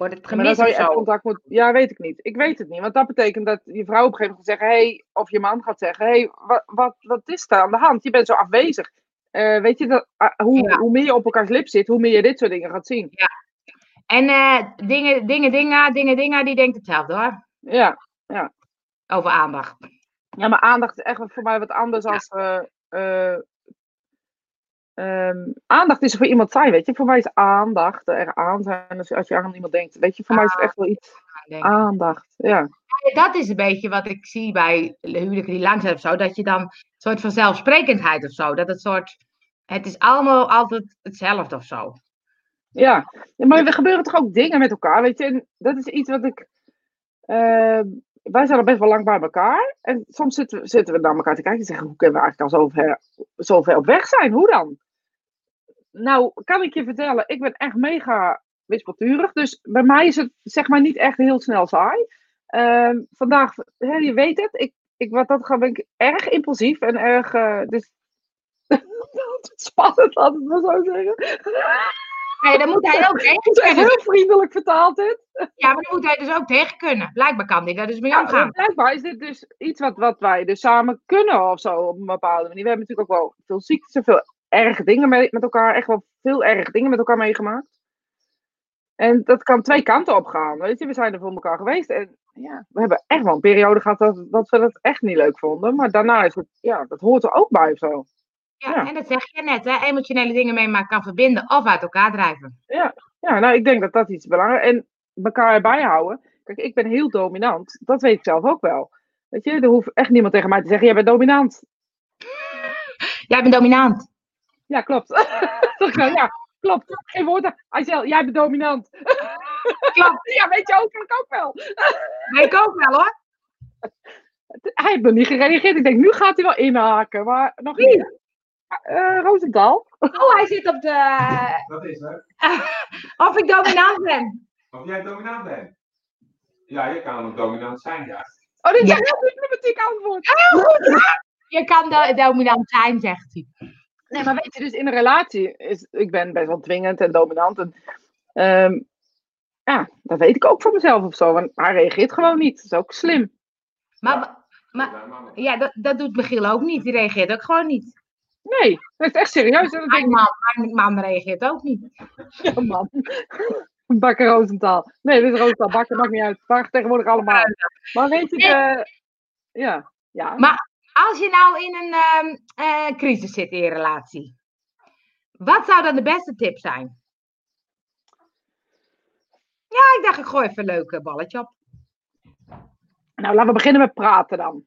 Wordt het Ja, maar dan zou je contact moeten. Ja, weet ik niet. Ik weet het niet. Want dat betekent dat je vrouw op een gegeven moment gaat zeggen: hey, of je man gaat zeggen: hey, wat, wat, wat is er aan de hand? Je bent zo afwezig. Eh, weet je, dat, ah, hoe, Ja. hoe meer je op elkaars lip zit, hoe meer je dit soort dingen gaat zien. En eh, dingen, dingen, dingen, dingen, dingen, die denkt hetzelfde hoor. Ja, Over aandacht. ja maar aandacht is echt voor mij wat anders als. eh, eh, ehm, aandacht is voor iemand zijn, weet je. Voor mij is aandacht er aan zijn als, als je aan iemand denkt. Weet je, voor mij is het echt wel iets. Aandacht, ja. Dat is een beetje wat ik zie bij huwelijken die lang zijn of zo. Dat je dan een soort van zelfsprekendheid of zo. Dat het soort. Het is allemaal altijd hetzelfde of zo. Ja, maar er gebeuren toch ook dingen met elkaar, weet je. En dat is iets wat ik... eh, wij zijn al best wel lang bij elkaar. En soms zitten we, zitten we naar elkaar te kijken en zeggen... Hoe kunnen we eigenlijk al zo ver, zo ver op weg zijn? Hoe dan? Nou, kan ik je vertellen, ik ben echt mega wispelturig. Dus bij mij is het zeg maar niet echt heel snel saai. Ehm, vandaag, hè, je weet het, ik, ik, wat dat gaat, ben ik erg impulsief en erg... eh, dus, <laughs> spannend, laat het maar zo zeggen. Nee, dan moet hij ook tegen kunnen. heel vriendelijk vertaald dit. Ja, maar dan moet hij dus ook tegen kunnen. Blijkbaar kan hij daar dus mee Ja, omgaan. blijkbaar is dit dus iets wat, wat wij dus samen kunnen of zo op een bepaalde manier. We hebben natuurlijk ook wel veel ziektes en veel erge dingen mee, met elkaar, echt wel veel erge dingen met elkaar meegemaakt. En dat kan twee kanten op gaan, weet je. We zijn er voor elkaar geweest en ja, we hebben echt wel een periode gehad dat, dat we dat echt niet leuk vonden. Maar daarna is het, ja, dat hoort er ook bij of zo. Ja, Ja. en dat zeg je net, hè? Emotionele dingen meemaken kan verbinden of uit elkaar drijven. Ja, nou, ik denk dat dat iets belangrijks is. En elkaar erbij houden. Kijk, ik ben heel dominant. Dat weet ik zelf ook wel. Weet je, er hoeft echt niemand tegen mij te zeggen, jij bent dominant. Jij bent dominant. Ja, klopt. <laughs> Dan, ja, klopt. Geen woorden. Zegt, jij bent dominant. Klopt. <laughs> Ja, weet je ook, ik ook wel. <laughs> Weet ik ook wel hoor. Hij heeft nog niet gereageerd. Ik denk, nu gaat hij wel inhaken. Maar nog niet. Eh Roosendaal. Oh, hij zit op de. Dat is het. <laughs> Of ik dominant ben. Of jij dominant bent. Ja, je kan ook dominant zijn, ja. Oh, dit is Ja. een heel diplomatiek antwoord. Heel goed, hè? je kan do- dominant zijn, zegt hij. Nee, maar weet je, dus in een relatie is, ik ben best wel dwingend en dominant. En, ehm, ja, dat weet ik ook van mezelf of zo. Want hij reageert gewoon niet. Dat is ook slim. Maar, Ja. maar ja, dat, dat doet Michiel ook niet. Die reageert ook gewoon niet. Nee, dat is echt serieus. Denk Mijn man, mijn man reageert ook niet. ja <laughs> man. Bakker Roosentaal. Nee, dit is Roosentaal. Bakker maakt niet uit. Mag tegenwoordig allemaal. Maar weet je, de, ja. ja. Maar als je nou in een ehm, eh, crisis zit in je relatie, wat zou dan de beste tip zijn? Ja, ik dacht, ik gooi even een leuk eh, balletje op. Nou, laten we beginnen met praten dan.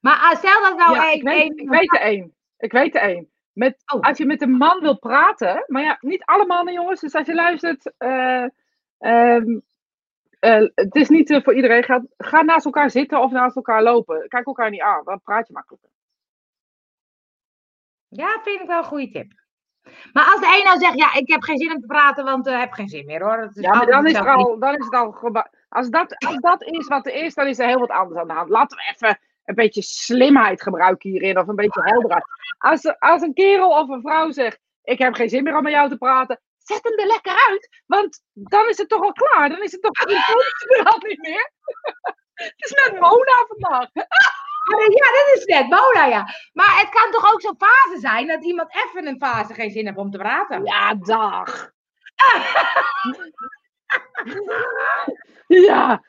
Maar stel dat nou ja, één- ik, weet, één- ik weet er één. Ik weet er één. Met, Oh. Als je met een man wil praten, maar ja, niet alle mannen jongens, dus als je luistert, eh, ehm, eh, het is niet eh, voor iedereen. Ga, ga naast elkaar zitten of naast elkaar lopen. Kijk elkaar niet aan, dan praat je makkelijker. Ja, vind ik wel een goede tip. Maar als de een nou zegt, ja, ik heb geen zin om te praten, want ik heb geen zin meer hoor. Het is Ja, maar dan is, hetzelfde. al, dan is het al als dat, als dat is wat er is, dan is er heel wat anders aan de hand. Laten we even een beetje slimheid gebruiken hierin, of een beetje helderheid. Als, als een kerel of een vrouw zegt, ik heb geen zin meer om met jou te praten, zet hem er lekker uit. Want dan is het toch al klaar. Dan is het toch er al <laughs> niet meer. het is net Mona vandaag. <laughs> Ja, dat is net Mona, ja. Maar het kan toch ook zo'n fase zijn dat iemand even een fase geen zin heeft om te praten? Ja, dag. <laughs> ja.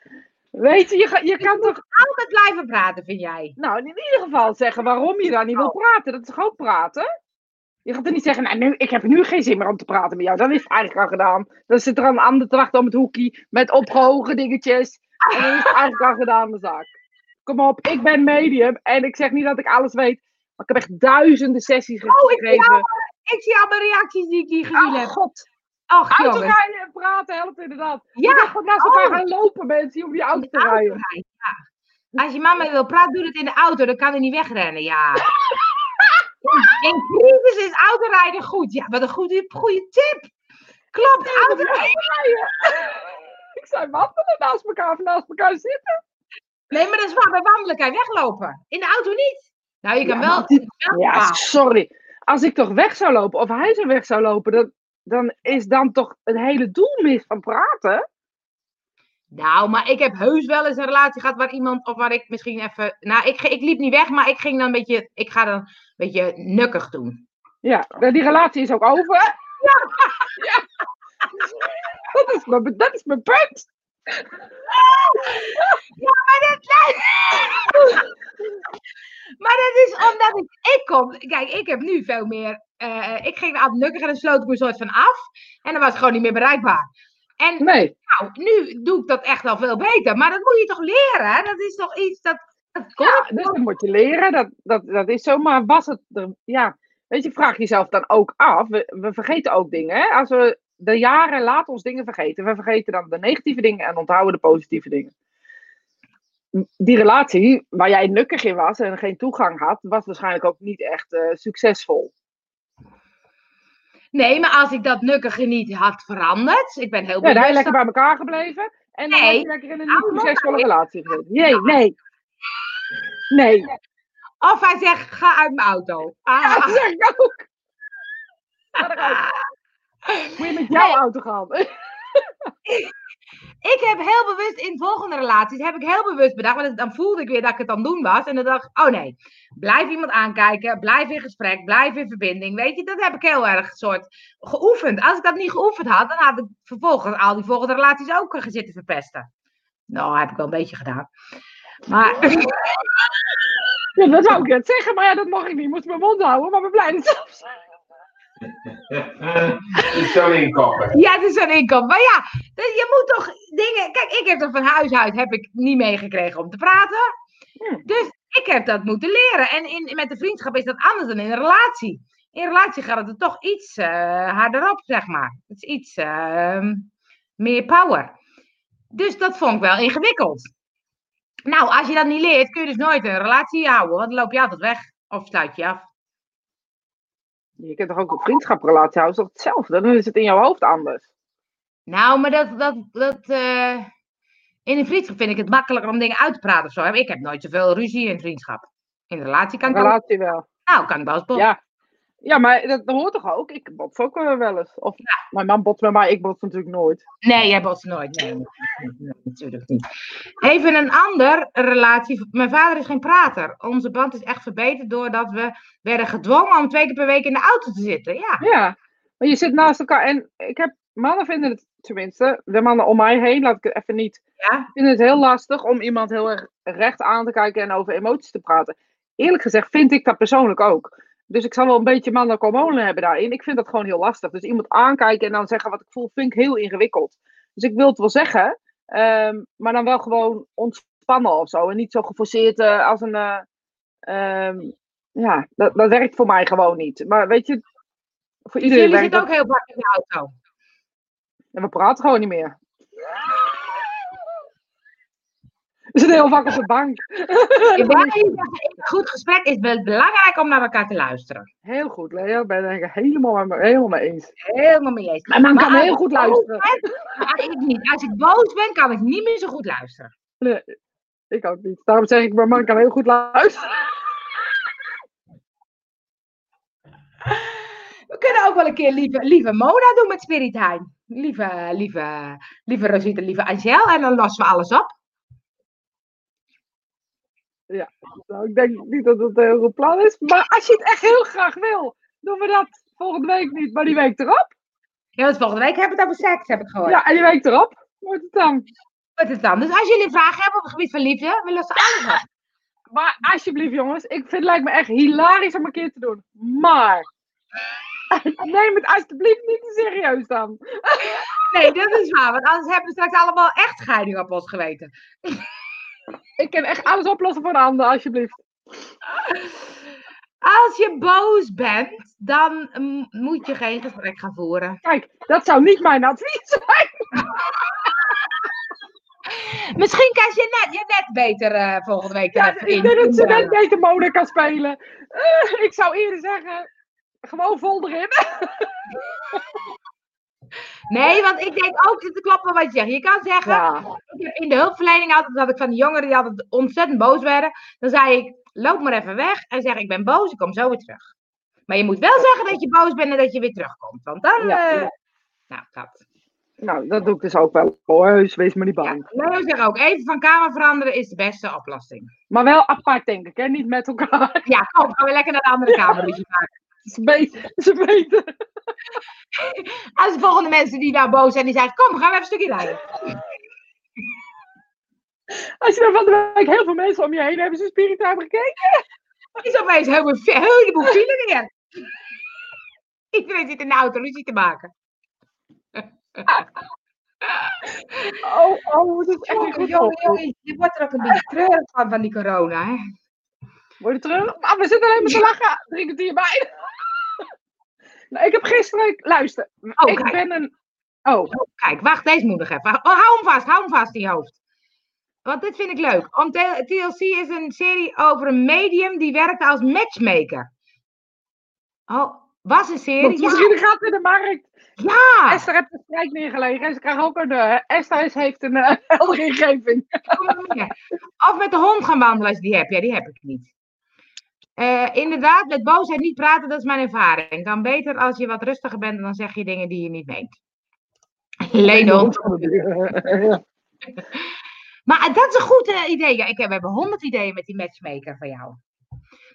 Weet je, je, ga- je kan toch Altijd blijven praten, vind jij? Nou, in ieder geval zeggen waarom je daar niet wil praten. Dat is ook praten? Je gaat er niet zeggen, nou, nu, ik heb nu geen zin meer om te praten met jou. Dan is het eigenlijk al gedaan. Dan zit er een ander te wachten om het hoekje met opgehogen dingetjes. En dan is het eigenlijk al gedaan, de zaak. Kom op, ik ben medium en ik zeg niet dat ik alles weet. Maar ik heb echt duizenden sessies Oh, ik zie, gegeven. allemaal, ik zie allemaal reacties die ik hier gezien Oh, heb. god. Ach, jongens. Autorijden en praten helpt inderdaad. Ja, Je gewoon naast elkaar oh. gaan lopen, mensen, om die auto te Auto rijden. rijden, ja. Als je mama wil praten, doe het in de auto. Dan kan hij niet wegrennen, ja. In, in crisis is autorijden goed. Ja, wat een goede, goede tip. Klopt, autorijden. Ik zei wandelen naast elkaar of naast elkaar zitten. Nee, maar dat is waar. Bij wandelen kan je weglopen. In de auto niet. Nou, je kan Ja, wel... die- Ja, sorry. Als ik toch weg zou lopen, of hij zou weg zou lopen, dan, dan is dan toch het hele doel mis van praten. Nou, maar ik heb heus wel eens een relatie gehad waar iemand, of waar ik misschien even. Nou, ik, ik liep niet weg, maar ik ging dan een beetje. Ik ga dan een beetje nukkig doen. Ja, die relatie is ook over. Ja. ja. Dat, is mijn, dat is mijn punt. Ja, maar dat. Maar dat is omdat ik. Ik kom. Kijk, ik heb nu veel meer. eh, ik ging altijd nukkig en dan sloot ik me een soort van af. En dan was ik gewoon niet meer bereikbaar. En Nee, nou, nu doe ik dat echt al veel beter. Maar dat moet je toch leren? hè? Dat is toch iets dat. dat komt ja, dus dat moet je leren. Dat, dat, dat is zo. Maar was het ja, weet je, vraag jezelf dan ook af. We, we vergeten ook dingen. Hè? Als we de jaren laten ons dingen vergeten. We vergeten dan de negatieve dingen en onthouden de positieve dingen. Die relatie waar jij nukkig in was en geen toegang had, was waarschijnlijk ook niet echt eh, succesvol. Nee, maar als ik dat nukkige niet had veranderd. Ik ben heel Ja, ben je bewust lekker bij elkaar gebleven en dan Nee. je lekker in een Nou, succesvolle relatie gezeten. Nee, nee. Nee, Of hij zegt, ga uit mijn auto. Ah, ja, dat zeg ik ook. Ga eruit. Moet je met jouw Nee. auto gaan. <laughs> ik heb heel bewust in volgende relaties, heb ik heel bewust bedacht, want dan voelde ik weer dat ik het aan doen was. En dan dacht ik, oh nee, blijf iemand aankijken, blijf in gesprek, blijf in verbinding. Weet je, dat heb ik heel erg soort geoefend. Als ik dat niet geoefend had, dan had ik vervolgens al die volgende relaties ook eh, zitten verpesten. Nou, heb ik wel een beetje gedaan. Maar dat zou ik net zeggen, maar ja, dat mag ik niet. Ik moest mijn mond houden, maar we blijven zelf. Het is zo'n inkoppen. Ja, het is een inkomen. Maar ja, dus je moet toch dingen. Kijk, ik heb er van huis uit heb ik niet meegekregen om te praten. Hm. Dus ik heb dat moeten leren. En in, met de vriendschap is dat anders dan in een relatie. In een relatie gaat het er toch iets eh, harder op, zeg maar. Het is iets ehm, meer power. Dus dat vond ik wel ingewikkeld. Nou, als je dat niet leert, kun je dus nooit een relatie houden. Want dan loop je altijd weg. Of sluit je af. Je kunt toch ook een vriendschaprelatie houden, is toch hetzelfde? Dan is het in jouw hoofd anders. Nou, maar dat, dat, dat eh, in een vriendschap vind ik het makkelijker om dingen uit te praten of zo. Ik heb nooit zoveel ruzie in vriendschap. In een relatie kan ik ook, relatie wel. nou, kan ik wel eens. Ja. Ja, maar dat, dat hoort toch ook? Ik bots ook wel eens. Of mijn man botst met mij, ik bots natuurlijk nooit. Nee, jij botst nooit. Nee, nee, natuurlijk niet. Even een ander relatie. Mijn vader is geen prater. Onze band is echt verbeterd doordat we werden gedwongen om twee keer per week in de auto te zitten. Ja, Ja, maar je zit naast elkaar en ik heb, mannen vinden het tenminste, de mannen om mij heen, laat ik het even niet, ja. vinden het heel lastig om iemand heel erg recht aan te kijken en over emoties te praten. Eerlijk gezegd vind ik dat persoonlijk ook. Dus ik zal wel een beetje mannelijke hormonen hebben daarin. Ik vind dat gewoon heel lastig. Dus iemand aankijken en dan zeggen wat ik voel, vind ik heel ingewikkeld. Dus ik wil het wel zeggen, ehm, maar dan wel gewoon ontspannen of zo. En niet zo geforceerd eh, als een. eh, ehm, ja, dat, dat werkt voor mij gewoon niet. Maar weet je, voor Dus iedereen jullie werkt zitten dat. ook heel vaak in de auto. En we praten gewoon niet meer. We zitten heel vaak op de bank. Een goed gesprek is het belangrijk om naar elkaar te luisteren. Heel goed, Leo. Ben ik helemaal, met me- helemaal mee eens. Helemaal mee eens. Mijn man Maar kan als heel goed luisteren. ben, maar ik niet. Als ik boos ben, kan ik niet meer zo goed luisteren. Nee, ik ook niet. Daarom zeg ik, mijn man kan heel goed luisteren. We kunnen ook wel een keer lieve, lieve Mona doen met Spirit Hein. Lieve, lieve, lieve Rosita, lieve Angel. En dan lossen we alles op. Nou, ik denk niet dat het een heel goed plan is. Maar als je het echt heel graag wil, doen we dat volgende week niet, maar die week erop. Ja, want volgende week hebben we het over seks, heb ik gehoord. Ja, en die week erop wordt het dan. Is het dan? Dus als jullie vragen hebben op het gebied van liefde, we lossen alles op. Maar alsjeblieft, jongens, ik vind het lijkt me echt hilarisch om een keer te doen. Maar <laughs> neem het alsjeblieft niet te serieus dan. Nee, dat is waar. Want anders hebben we straks allemaal echt scheiding op ons geweten. Ik kan echt alles oplossen voor de ander, alsjeblieft. Als je boos bent, dan mm, moet je geen gesprek gaan voeren. Kijk, dat zou niet mijn advies zijn. Misschien kan je net, je net beter eh, volgende week Ja, ik denk dat ze net beter mode kan spelen. Eh, ik zou eerder zeggen, gewoon vol erin. Nee, want ik denk ook, het klopt wel wat je zegt. Je kan zeggen, Ja, ik heb in de hulpverlening altijd dat ik van die jongeren die altijd ontzettend boos werden. Dan zei ik, loop maar even weg en zeg ik ben boos, ik kom zo weer terug. Maar je moet wel zeggen dat je boos bent en dat je weer terugkomt. Want dan, Ja, eh, ja. nou, dat. nou, dat doe ik dus ook wel. hoor. Heus, wees maar niet Ja, bang. Leo zegt ook, even van kamer veranderen is de beste oplossing. Maar wel apart, denk ik, hè? Niet met elkaar. Ja, kom, gaan we lekker naar de andere kamer ruzie <laughs> maken. Ze. Ze weten. Als de volgende mensen die nou boos zijn, die zeggen, kom, we gaan even een stukje rijden. Als je dan van de week heel veel mensen om je heen hebben, ze Spirit hebben gekeken. is opeens een hele- een heleboel file weer. Iedereen zit in de auto ruzie te maken. Oh, oh, dat is echt Jongen, goed. jongen, jongen, je wordt er ook een beetje treurig van, van die corona. Hè? Word je terug? Maar we zitten alleen maar te lachen. Drie kwartier bij. <laughs> nou, ik heb gisteren... Luister, Oh, ik kijk. ben een... Oh, Kijk, wacht, deze moet nog even. Oh, hou hem vast, hou hem vast in je hoofd. Want dit vind ik leuk. Om T- TLC is een serie over een medium die werkte als matchmaker. Oh, was een serie? misschien gaat in de markt. Ja, Esther heeft de strijd neergelegd. En ze krijgt ook een... eh, Esther is- heeft een eh, <laughs> heldere ingeving. Of met de hond gaan wandelen als je die hebt. Ja, die heb ik niet. Eh, inderdaad, met boosheid niet praten, dat is mijn ervaring. Dan beter als je wat rustiger bent, dan zeg je dingen die je niet meent. <laughs> Ja. <laughs> Maar dat is een goed eh, idee. Ja, ik heb, we hebben honderd ideeën met die matchmaker van jou.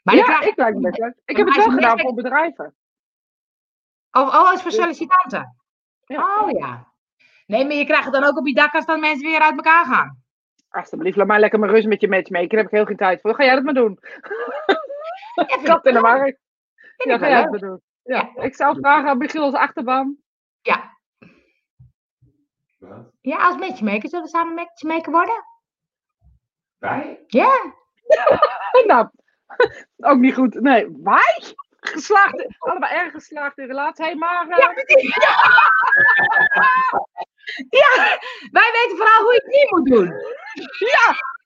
Maar Ja, krijg- ik me leuk. Ik Maar heb het wel gedaan voor bedrijven. Oh, oh, als voor sollicitanten. Ja. Oh ja. Nee, maar je krijgt het dan ook op je dak als dan mensen weer uit elkaar gaan. Alsjeblieft, laat mij lekker mijn rust met je matchmaker. Daar heb ik heel geen tijd voor. Ga jij dat maar doen. <laughs> Ja, Kat ik in de wel. markt. Ja, ga jij dat doen. Ja, ik zou vragen aan Michiel als achterban. Ja. Wat? ja, als matchmaker zullen we samen matchmaker worden? Wij? Ja. <laughs> Nou, <laughs> ook niet goed. Nee, wij? Geslaagd, allemaal erg geslaagd in relatie. Hey, maar Ja, <laughs> ja, wij weten vooral hoe je het niet moet doen.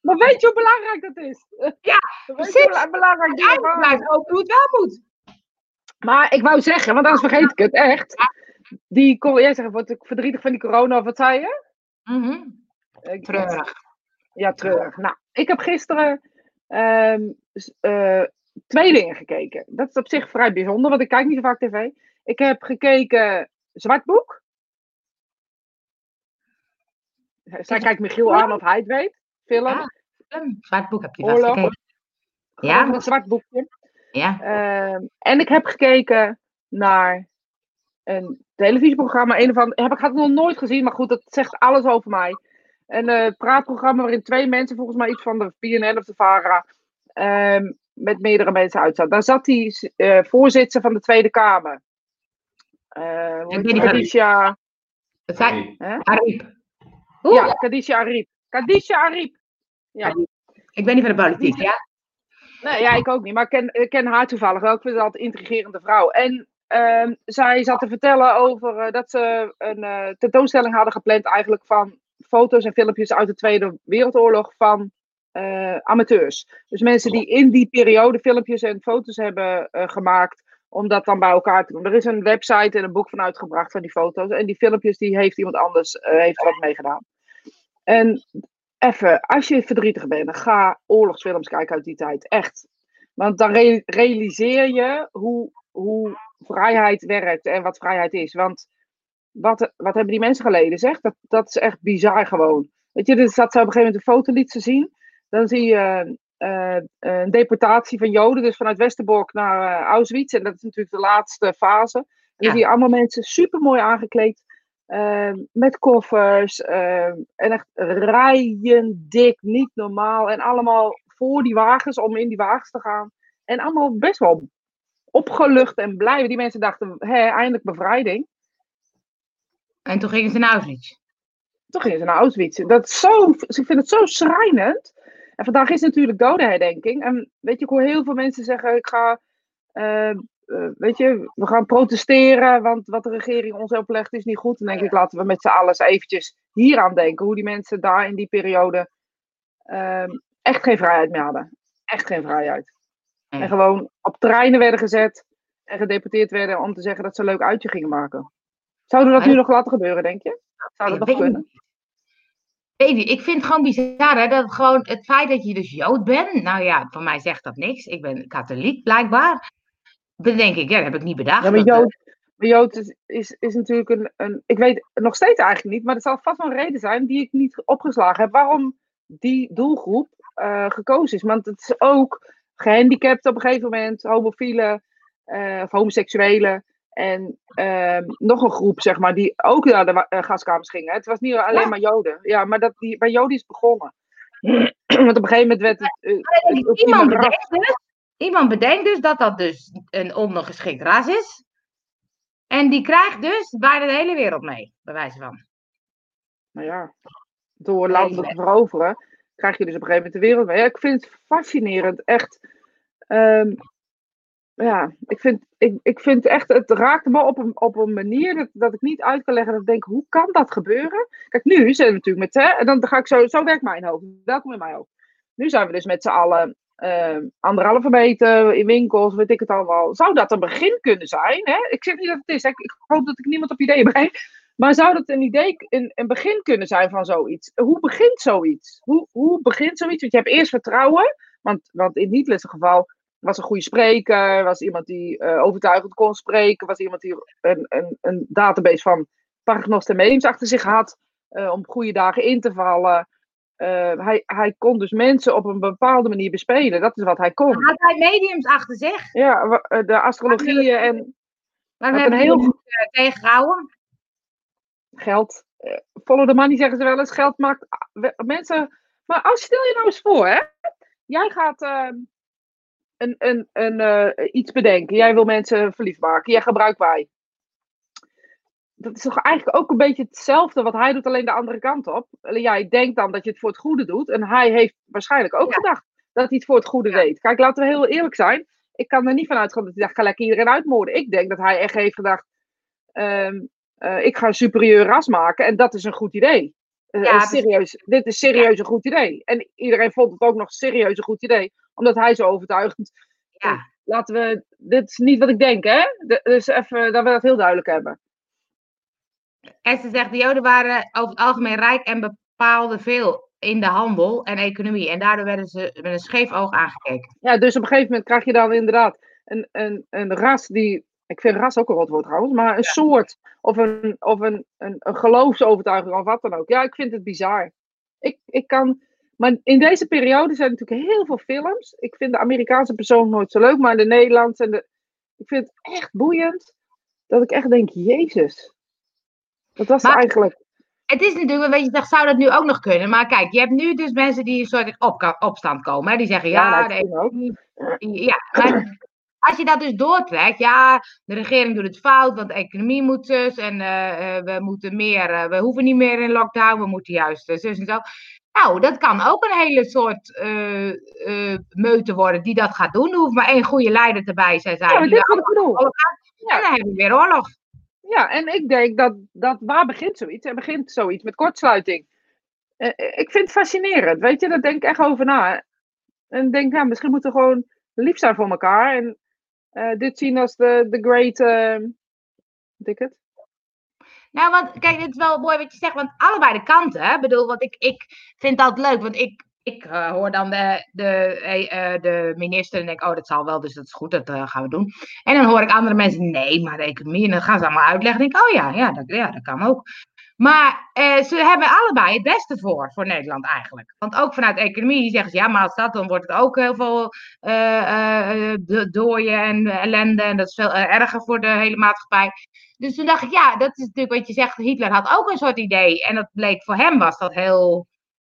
Maar weet je hoe belangrijk dat is? Ja, <laughs> precies. je hoe belangrijk blijft ook hoe het wel moet. Maar ik wou zeggen, want anders vergeet ik het echt. Die, jij zegt, word ik verdrietig van die corona of wat zei je? Mhm. Ik- Treurig. Ja, treurig. Nou, ik heb gisteren ehm, eh, twee dingen gekeken. Dat is op zich vrij bijzonder, want ik kijk niet zo vaak tv. Ik heb gekeken Zwartboek. Zij kijkt Michiel aan of hij het weet. Film. Film, Zwart boek heb je vast Oorlog. gekeken. Ja. een zwart boekje. Ja. Ehm, en ik heb gekeken naar een televisieprogramma. Een ander, heb ik had het nog nooit gezien, maar goed, dat zegt alles over mij. Een eh, praatprogramma waarin twee mensen, volgens mij iets van de PNL of de VARA, ehm, met meerdere mensen uitzaten. Daar zat die eh, voorzitter van de Tweede Kamer. Eh? Ariep. Oeh, Ja, Khadija Ariep. Khadija Ariep. Ja. ik ben niet van de politiek, ja. Nee, ja, ik ook niet. Maar ik ken, ik ken haar toevallig wel. Ik vind altijd een intrigerende vrouw. En ehm, zij zat te vertellen over eh, dat ze een eh, tentoonstelling hadden gepland eigenlijk van foto's en filmpjes uit de Tweede Wereldoorlog van eh, amateurs. Dus mensen die in die periode filmpjes en foto's hebben gemaakt om dat dan bij elkaar te doen. Er is een website en een boek van uitgebracht van die foto's. En die filmpjes die heeft iemand anders heeft er wat mee gedaan. En even, als je verdrietig bent, ga oorlogsfilms kijken uit die tijd. Echt. Want dan re- realiseer je hoe, hoe vrijheid werkt en wat vrijheid is. Want wat, wat hebben die mensen geleden, zeg? Dat, dat is echt bizar gewoon. Weet je, dus dat ze op een gegeven moment een foto liet ze zien. Dan zie je eh, een deportatie van Joden, dus vanuit Westerbork naar eh, Auschwitz. En dat is natuurlijk de laatste fase. En dan zie je allemaal mensen super mooi aangekleed. Eh, met koffers. eh, en echt rijen dik, niet normaal. En allemaal voor die wagens, om in die wagens te gaan. En allemaal best wel opgelucht en blij. Die mensen dachten, hé, eindelijk bevrijding. En toen gingen ze naar Auschwitz. Toen gingen ze naar Auschwitz. Dat zo, ik vind het zo schrijnend. En vandaag is natuurlijk dodenherdenking. En weet je, ik hoor heel veel mensen zeggen, ik ga, eh, eh, weet je, we gaan protesteren, want wat de regering ons oplegt is niet goed. Dan denk ik, laten we met z'n allen eventjes hier aan denken. Hoe die mensen daar in die periode ehm, echt geen vrijheid meer hadden. Echt geen vrijheid. Nee. En gewoon op treinen werden gezet en gedeporteerd werden om te zeggen dat ze een leuk uitje gingen maken. Zouden we dat nu nog laten gebeuren, denk je? Zou dat Ik nog kunnen? Weet niet, ik vind het gewoon bizar, hè, dat gewoon het feit dat je dus Jood bent, nou ja, voor mij zegt dat niks. Ik ben katholiek, blijkbaar. Dan denk ik, ja, dat heb ik niet bedacht. Ja, maar eh, Jood, maar Jood is, is, is natuurlijk een, een. Ik weet nog steeds eigenlijk niet, maar er zal vast wel een reden zijn die ik niet opgeslagen heb. Waarom die doelgroep eh, gekozen is. Want het is ook gehandicapten op een gegeven moment, homofielen eh, of homoseksuelen. En ehm, nog een groep, zeg maar, die ook naar de gaskamers gingen. Het was niet alleen Ja. maar Joden. Ja, maar dat die, bij Joden is het begonnen. <clears throat> Want op een gegeven moment werd het. het iemand, bedenkt dus, iemand bedenkt dus dat dat dus een ondergeschikt ras is. En die krijgt dus bijna de hele wereld mee, bij wijze van. Nou ja, door landen te veroveren, krijg je dus op een gegeven moment de wereld mee. Ja, ik vind het fascinerend, echt. Ehm, ja, ik vind, ik, ik vind echt, het raakt me op een, op een manier dat, dat ik niet uit kan leggen. Dat ik denk, hoe kan dat gebeuren? Kijk, nu zijn we natuurlijk met, hè, en dan ga ik zo, zo werkt mijn hoofd. Welkom in mijn hoofd. Nu zijn we dus met z'n allen ehm, anderhalve meter in winkels, weet ik het allemaal. Zou dat een begin kunnen zijn? Hè? Ik zeg niet dat het is, ik, hoop dat ik niemand op ideeën breng. Maar zou dat een idee, een, een begin kunnen zijn van zoiets? Hoe begint zoiets? Hoe, hoe begint zoiets? Want je hebt eerst vertrouwen, want, want in Hitlers geval was een goede spreker, was iemand die eh, overtuigend kon spreken, was iemand die een, een, een database van paragnost en mediums achter zich had, eh, om goede dagen in te vallen. Eh, hij, hij kon dus mensen op een bepaalde manier bespelen. Dat is wat hij kon. Had hij mediums achter zich? Ja, eh, de astrologieën en Maar we hebben heel heel goed tegengehouden. geld. eh, follow the money zeggen ze wel eens. Geld maakt ah, mensen. Maar als stel je nou eens voor, hè? Jij gaat ehm, een, een, een, eh, iets bedenken. Jij wil mensen verliefd maken. Jij gebruikt wij. Dat is toch eigenlijk ook een beetje hetzelfde wat hij doet, alleen de andere kant op. Jij denkt dan dat je het voor het goede doet. En hij heeft waarschijnlijk ook Ja. gedacht dat hij het voor het goede Ja. deed. Kijk, laten we heel eerlijk zijn. Ik kan er niet van uitgaan dat hij dacht, ga lekker iedereen uitmoorden. Ik denk dat hij echt heeft gedacht, ehm, eh, ik ga een superieur ras maken. En dat is een goed idee. Eh, Ja, serieus, dit is serieus een goed idee. En iedereen vond het ook nog serieus een goed idee. Omdat hij zo overtuigend... Ja. Laten we... Dit is niet wat ik denk, hè? Dus even dat we dat heel duidelijk hebben. En ze zegt, de Joden waren over het algemeen rijk en bepaalden veel in de handel en economie. En daardoor werden ze met een scheef oog aangekeken. Ja, dus op een gegeven moment krijg je dan inderdaad een, een, een ras die. Ik vind ras ook een rot woord trouwens, maar een soort of, een, of een, een, een geloofsovertuiging of wat dan ook. Ja, ik vind het bizar. Ik, ik kan. Maar in deze periode zijn natuurlijk heel veel films. Ik vind de Amerikaanse persoon nooit zo leuk, maar de Nederlandse en de. Ik vind het echt boeiend. Dat ik echt denk, Jezus. Wat was Maar- eigenlijk? Het is natuurlijk, weet je, zegt, zou dat nu ook nog kunnen? Maar kijk, je hebt nu dus mensen die een soort op, opstand komen. Hè? Die zeggen, ja, ook. economie- ja, maar als je dat dus doortrekt, ja, de regering doet het fout, want de economie moet zus en eh, eh, we moeten meer, eh, we hoeven niet meer in lockdown, we moeten juist eh, zus en zo. Nou, dat kan ook een hele soort meute worden die dat gaat doen. Er hoeft maar één goede leider erbij te zijn. Ja, die dit is wat ik bedoel. En dan hebben we weer oorlog. Ja, en ik denk dat, dat waar begint zoiets? Er begint zoiets met kortsluiting. Eh, eh, ik vind het fascinerend, weet je, daar denk ik echt over na. En denk, nou, misschien moeten we gewoon lief zijn voor elkaar. En eh, dit zien als de, de great, weet ik het? Nou, want kijk, dit is wel mooi wat je zegt, want allebei de kanten. Hè? Ik bedoel, want ik, ik vind dat leuk, want ik, ik eh, hoor dan de, de, eh, eh, de minister en denk, oh, dat zal wel, dus dat is goed, dat gaan we doen. En dan hoor ik andere mensen, nee, maar de economie, en dan gaan ze allemaal uitleggen. En denk ik, oh ja, ja, dat, ja, dat kan ook. Maar ze hebben allebei het beste voor, voor Nederland eigenlijk. Want ook vanuit economie zeggen ze, ja, maar als dat, dan wordt het ook heel veel do- dooien en ellende. En dat is veel erger voor de hele maatschappij. Dus toen dacht ik, ja, dat is natuurlijk wat je zegt. Hitler had ook een soort idee. En dat bleek voor hem was dat heel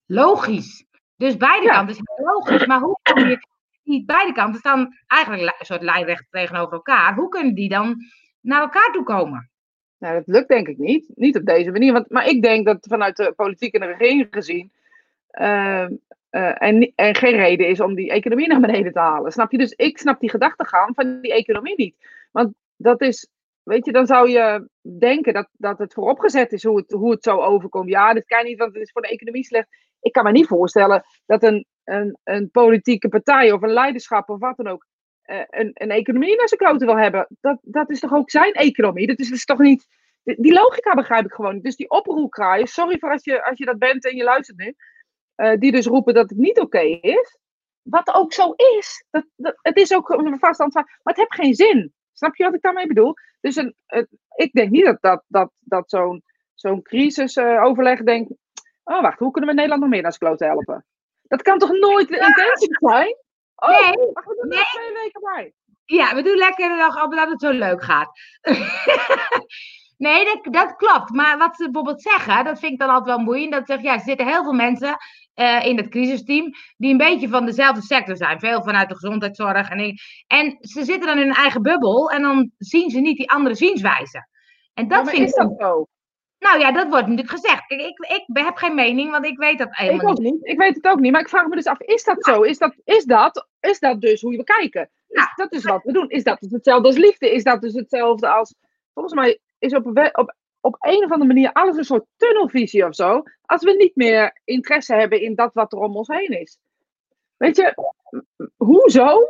logisch. Dus beide Ja. kanten is heel logisch. Maar hoe kom je, die beide kanten staan eigenlijk li- een soort lijnrecht tegenover elkaar. Hoe kunnen die dan naar elkaar toe komen? Nou, dat lukt denk ik niet. Niet op deze manier. Want, maar ik denk dat vanuit de politiek en de regering gezien. eh, en, en geen reden is om die economie naar beneden te halen. Snap je? Dus ik snap die gedachtegang van die economie niet. Want dat is. Weet je, dan zou je denken dat, dat het vooropgezet is hoe het, hoe het zo overkomt. Ja, dit kan niet, want het is voor de economie slecht. Ik kan me niet voorstellen dat een, een, een politieke partij of een leiderschap of wat dan ook. eh, een, een economie naar zijn kloten wil hebben. Dat, dat is toch ook zijn economie? Dat is dus toch niet. Die logica begrijp ik gewoon niet. Dus die oproerkraaien, sorry voor als je, als je dat bent en je luistert nu, eh, die dus roepen dat het niet oké is. Wat ook zo is. Dat, dat, het is ook een vast antwoord, maar het heeft geen zin. Snap je wat ik daarmee bedoel? Dus een, ik denk niet dat, dat, dat, dat zo'n zo'n crisisoverleg denkt. Oh, wacht, hoe kunnen we Nederland nog meer naar zijn kloten helpen? Dat kan toch nooit de intentie zijn? Oh, Nee, wacht, we doen er nee. twee weken bij. Ja, we doen lekker nog omdat het zo leuk gaat. <laughs> nee, dat, dat klopt. Maar wat ze bijvoorbeeld zeggen, dat vind ik dan altijd wel boeiend. Dat ze zeggen, ja, er zitten heel veel mensen eh, in het crisisteam die een beetje van dezelfde sector zijn. Veel vanuit de gezondheidszorg. En, en ze zitten dan in hun eigen bubbel en dan zien ze niet die andere zienswijze. En dat Ja, vind is ik... dat zo? Nou ja, dat wordt natuurlijk gezegd. Kijk, ik, ik heb geen mening, want ik weet dat Ik helemaal ook niet. Ik weet het ook niet. Maar ik vraag me dus af, is dat zo? Is dat, is dat, is dat dus hoe we kijken? Is Ja. dat is wat we doen? Is dat dus hetzelfde als liefde? Is dat dus hetzelfde als... Volgens mij is op, op, op een of andere manier alles een soort tunnelvisie of zo. Als we niet meer interesse hebben in dat wat er om ons heen is. Weet je, hoezo?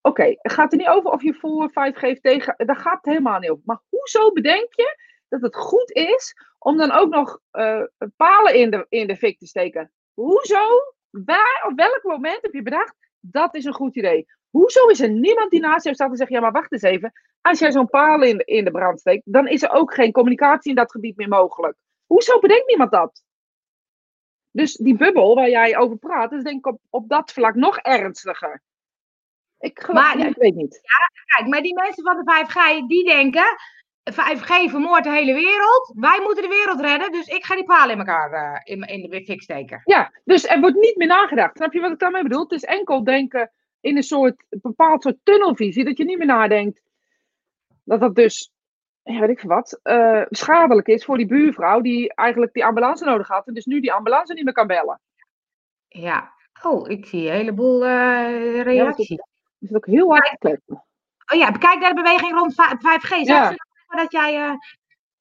Oké, het gaat er niet over of je voor 5 geeft tegen. Daar gaat het helemaal niet over. Maar hoezo bedenk je dat het goed is om dan ook nog eh, palen in de, in de fik te steken? Hoezo? Waar, op welk moment heb je bedacht, dat is een goed idee? Hoezo is er niemand die naast jou staat en zegt, ja maar wacht eens even. Als jij zo'n paal in, de- in de brand steekt, dan is er ook geen communicatie in dat gebied meer mogelijk. Hoezo bedenkt niemand dat? Dus die bubbel waar jij over praat, is denk ik op, op dat vlak nog ernstiger. Ik geloof, Maar- ja, ik weet niet. Kijk, maar die mensen van de 5G, die denken... 5G vermoordt de hele wereld. Wij moeten de wereld redden, dus ik ga die palen in elkaar eh, in, in de fik steken. Ja, dus er wordt niet meer nagedacht. Snap je wat ik daarmee bedoel? Het is enkel denken in een soort een bepaald soort tunnelvisie, dat je niet meer nadenkt dat dat dus, ja, weet ik veel wat, eh, schadelijk is voor die buurvrouw die eigenlijk die ambulance nodig had en dus nu die ambulance niet meer kan bellen. Ja. Oh, ik zie een heleboel eh, reacties. Dus dat ook heel hard te kletsen. Oh ja, kijk naar de beweging rond va- 5G. Zou Ja. Dat jij... eh,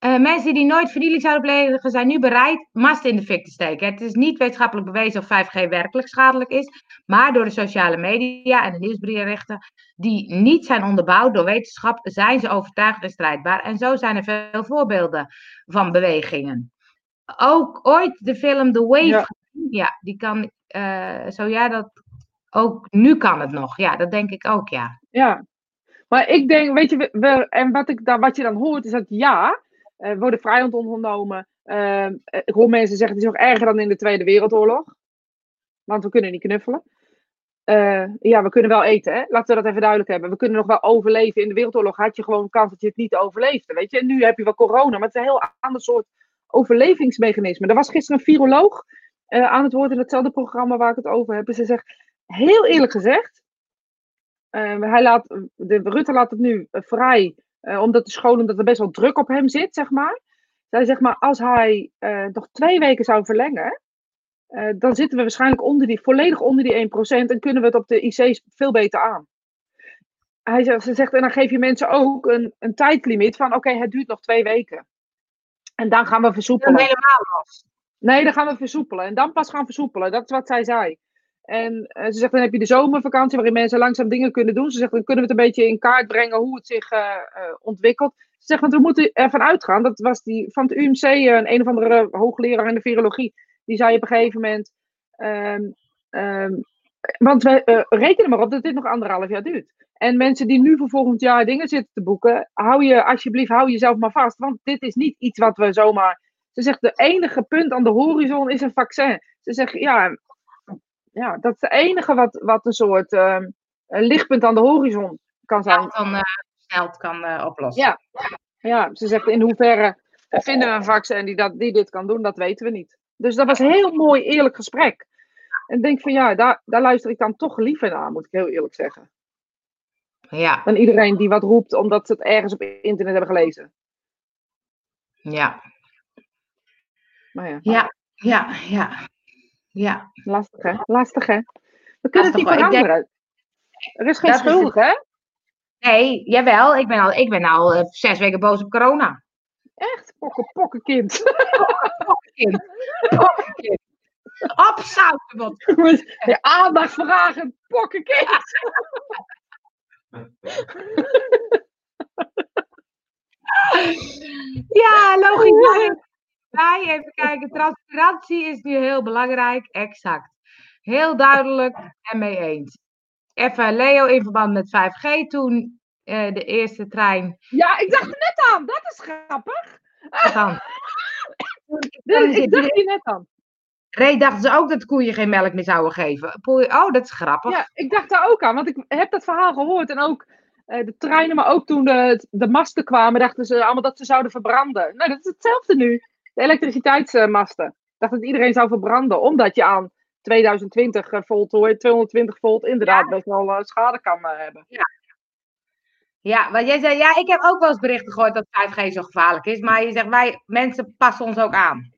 eh, mensen die nooit vernieling zouden plegen, zijn nu bereid masten in de fik te steken. Het is niet wetenschappelijk bewezen of 5G werkelijk schadelijk is. Maar door de sociale media en de nieuwsberichten die niet zijn onderbouwd door wetenschap, zijn ze overtuigd en strijdbaar. En zo zijn er veel voorbeelden van bewegingen. Ook ooit de film The Wave Ja. Ja, die kan, eh, zo ja, dat ook, nu kan het nog. Ja, dat denk ik ook, ja. Ja. Maar ik denk, weet je, we, en wat, ik wat je dan hoort is dat ja, we worden vrijheid ontnomen. Eh, ik hoor mensen zeggen, het is nog erger dan in de Tweede Wereldoorlog. Want we kunnen niet knuffelen. Eh, ja, we kunnen wel eten, hè? laten we dat even duidelijk hebben. We kunnen nog wel overleven. In de Wereldoorlog had je gewoon kans dat je het niet overleefde, weet je. En nu heb je wel corona, maar het is een heel ander soort overlevingsmechanisme. Er was gisteren een viroloog aan het woord in hetzelfde programma waar ik het over heb. En ze zegt, heel eerlijk gezegd, hij laat, de, Rutte laat het nu eh, vrij, eh, omdat de scholen, omdat er best wel druk op hem zit, zeg maar. Zij zegt maar, als hij eh, nog twee weken zou verlengen, eh, dan zitten we waarschijnlijk onder die, volledig onder die 1% en kunnen we het op de IC's veel beter aan. Hij zegt, ze zegt, en dan geef je mensen ook een, een tijdlimiet van, oké, het duurt nog twee weken. En dan gaan we Dan versoepelen. helemaal los. Nee, dan gaan we versoepelen. En dan pas gaan versoepelen. Dat is wat zij zei. En eh, ze zegt, dan heb je de zomervakantie waarin mensen langzaam dingen kunnen doen. Ze zegt, dan kunnen we het een beetje in kaart brengen hoe het zich eh, eh, ontwikkelt. Ze zegt, want we moeten ervan uitgaan. Dat was die van het UMC, een, een of andere hoogleraar in de virologie. Die zei op een gegeven moment... ehm, want we rekenen maar op dat dit nog anderhalf jaar duurt. En mensen die nu voor volgend jaar dingen zitten te boeken, hou je alsjeblieft, hou jezelf maar vast. Want dit is niet iets wat we zomaar. Ze zegt, de enige punt aan de horizon is een vaccin. Ze zegt, ja, ja dat is het enige wat, wat een soort ehm, een lichtpunt aan de horizon kan zijn. Ja, dan eh, snel kan eh, oplossen. Ja. Ja, ze zegt, in hoeverre vinden we een vaccin die, dat, die dit kan doen, dat weten we niet. Dus dat was een heel mooi, eerlijk gesprek. En ik denk van ja, daar, daar luister ik dan toch liever naar, moet ik heel eerlijk zeggen. Ja, Dan iedereen die wat roept omdat ze het ergens op internet hebben gelezen. ja, Maar ja, ja, ja, ja. Ja, lastig hè? Lastig hè? We kunnen het niet denk- veranderen. Er is geen Dat is het. schuldig hè? nee, jawel. Ik ben al, ik ben al eh, zes weken boos op corona. Echt, pokken, pokken kind. Kind. Zoutenbot. <laughs> Ja, aandacht vragen, pokken kind. Ja, <laughs> logisch. Wij even kijken. Transparantie is nu heel belangrijk. Exact. Heel duidelijk en mee eens. Even Leo in verband met 5G toen eh, de eerste trein. Ja, ik dacht er net aan. Dat is grappig. Wat dan? <laughs> Dus ik dacht hier net aan. Reed dachten ze ook dat koeien geen melk meer zouden geven. Oh, dat is grappig. Ja, ik dacht daar ook aan, want ik heb dat verhaal gehoord. En ook eh, de treinen, maar ook toen de, de masten kwamen, dachten ze allemaal dat ze zouden verbranden. Nou, dat is hetzelfde nu. De elektriciteitsmasten. Ik dacht dat iedereen zou verbranden, omdat je aan 2020 volt, hoor, 220 volt, inderdaad best wel eh, schade kan eh, hebben. Ja, want jij zei, ja, ik heb ook wel eens berichten gehoord dat 5G zo gevaarlijk is. Maar je zegt, wij mensen passen ons ook aan.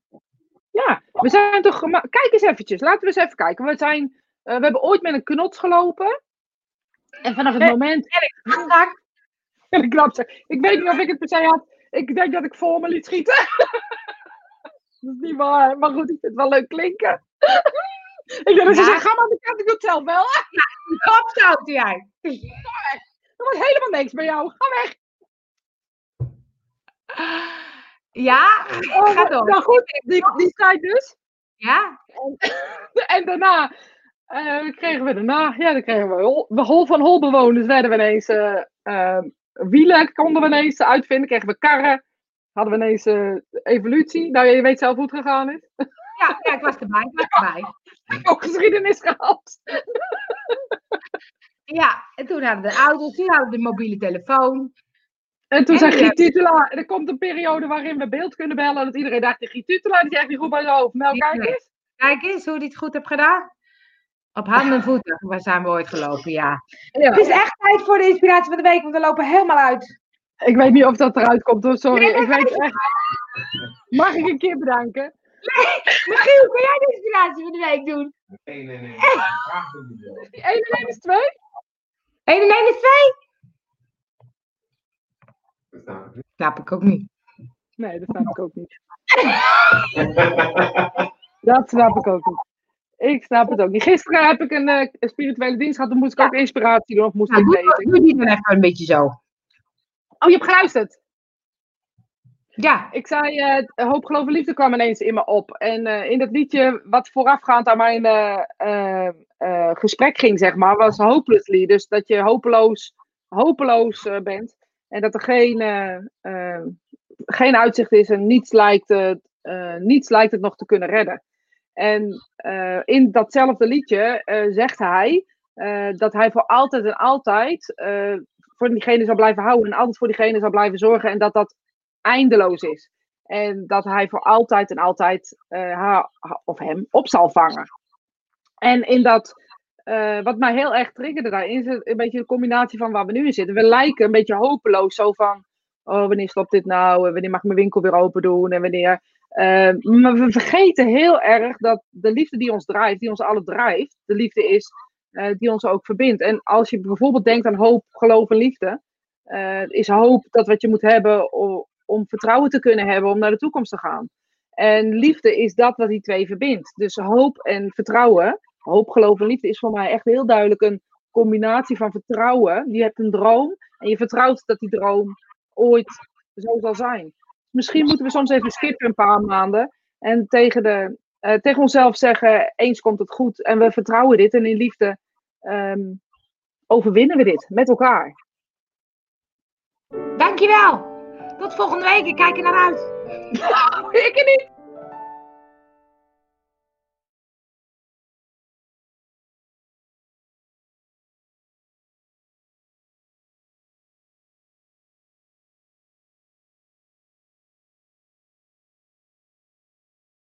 Ja, we zijn toch. Kijk eens eventjes, laten we eens even kijken. We, zijn, eh, we hebben ooit met een knots gelopen. En vanaf het Eh, moment. En <laughs> ik. Ik weet niet of ik het per se had. Ik denk dat ik voor me liet schieten. <laughs> dat is niet waar. Maar goed, ik vind het wel leuk klinken. <laughs> ik denk dat ze Ja. zeggen, ga maar de kant, ik doe het zelf wel. Opzouten jij. Er wordt helemaal niks bij jou. Ga weg. Ja, Oh, ga door. Nou goed, die, die tijd dus. Ja, <laughs> En daarna eh, kregen we daarna, ja, dan kregen we hol, we hol van holbewoners werden we ineens eh, eh, wielen konden we ineens uitvinden, kregen we karren, hadden we ineens eh, evolutie. Nou, je weet zelf hoe het gegaan is. <laughs> ja, ja, ik was erbij. Ik was erbij. Ook geschiedenis gehad. <laughs> Ja, en toen hadden we de auto's, toen hadden we de mobiele telefoon. En toen En zei Giet er komt een periode waarin we beeld kunnen bellen. En dat iedereen dacht, die Giet die zegt niet goed bij zijn hoofd. Nou, kijk eens. Kijk eens hoe hij het goed heeft gedaan. Op handen en voeten, <laughs> waar zijn we ooit gelopen, ja. Ja. Het is echt tijd voor de inspiratie van de week, want we lopen helemaal uit. Ik weet niet of dat eruit komt, hoor. sorry. Nee, Ik weet echt. Mag ik een keer bedanken? Michiel, kan jij de inspiratie van de week doen? Nee, nee, nee. 1 en 1 is 2? 1 en 1 is 2? Dat snap ik ook niet. Nee, dat snap ik ook niet. Dat snap ik ook niet. Ik snap het ook niet. Gisteren heb ik een, eh, spirituele dienst gehad. Toen moest ik ook inspiratie doen. Of moest Nou, ik doe, lezen. doe die dan even een beetje zo. Oh, je hebt geluisterd? Ja, Ik zei, eh, Hoop, Geloof en Liefde kwam ineens in me op. En eh, in dat liedje, wat voorafgaand aan mijn eh, gesprek ging, zeg maar, was hopelessly. Dus dat je hopeloos, hopeloos bent. En dat er geen, geen uitzicht is en niets lijkt, het, niets lijkt het nog te kunnen redden. En in datzelfde liedje zegt hij dat hij voor altijd en altijd voor diegene zal blijven houden. En altijd voor diegene zal blijven zorgen. En dat dat eindeloos is. En dat hij voor altijd en altijd eh, haar ha- of hem op zal vangen. En in dat, eh, wat mij heel erg triggerde daarin, is een beetje de combinatie van waar we nu in zitten. We lijken een beetje hopeloos, zo van, oh wanneer stopt dit nou? En wanneer mag ik mijn winkel weer open doen? En wanneer... eh, maar we vergeten heel erg dat de liefde die ons drijft, die ons alle drijft, de liefde is eh, die ons ook verbindt. En als je bijvoorbeeld denkt aan hoop, geloof en liefde, eh, is hoop dat wat je moet hebben om vertrouwen te kunnen hebben om naar de toekomst te gaan. En liefde is dat wat die twee verbindt. Dus hoop en vertrouwen, hoop, geloof en liefde is voor mij echt heel duidelijk een combinatie van vertrouwen. Je hebt een droom en je vertrouwt dat die droom ooit zo zal zijn. Misschien moeten we soms even skippen een paar maanden en tegen, de, eh, tegen onszelf zeggen, eens komt het goed en we vertrouwen dit en in liefde ehm, overwinnen we dit met elkaar. dankjewel. Tot volgende week. Ik kijk er naar uit. <laughs> Ik niet.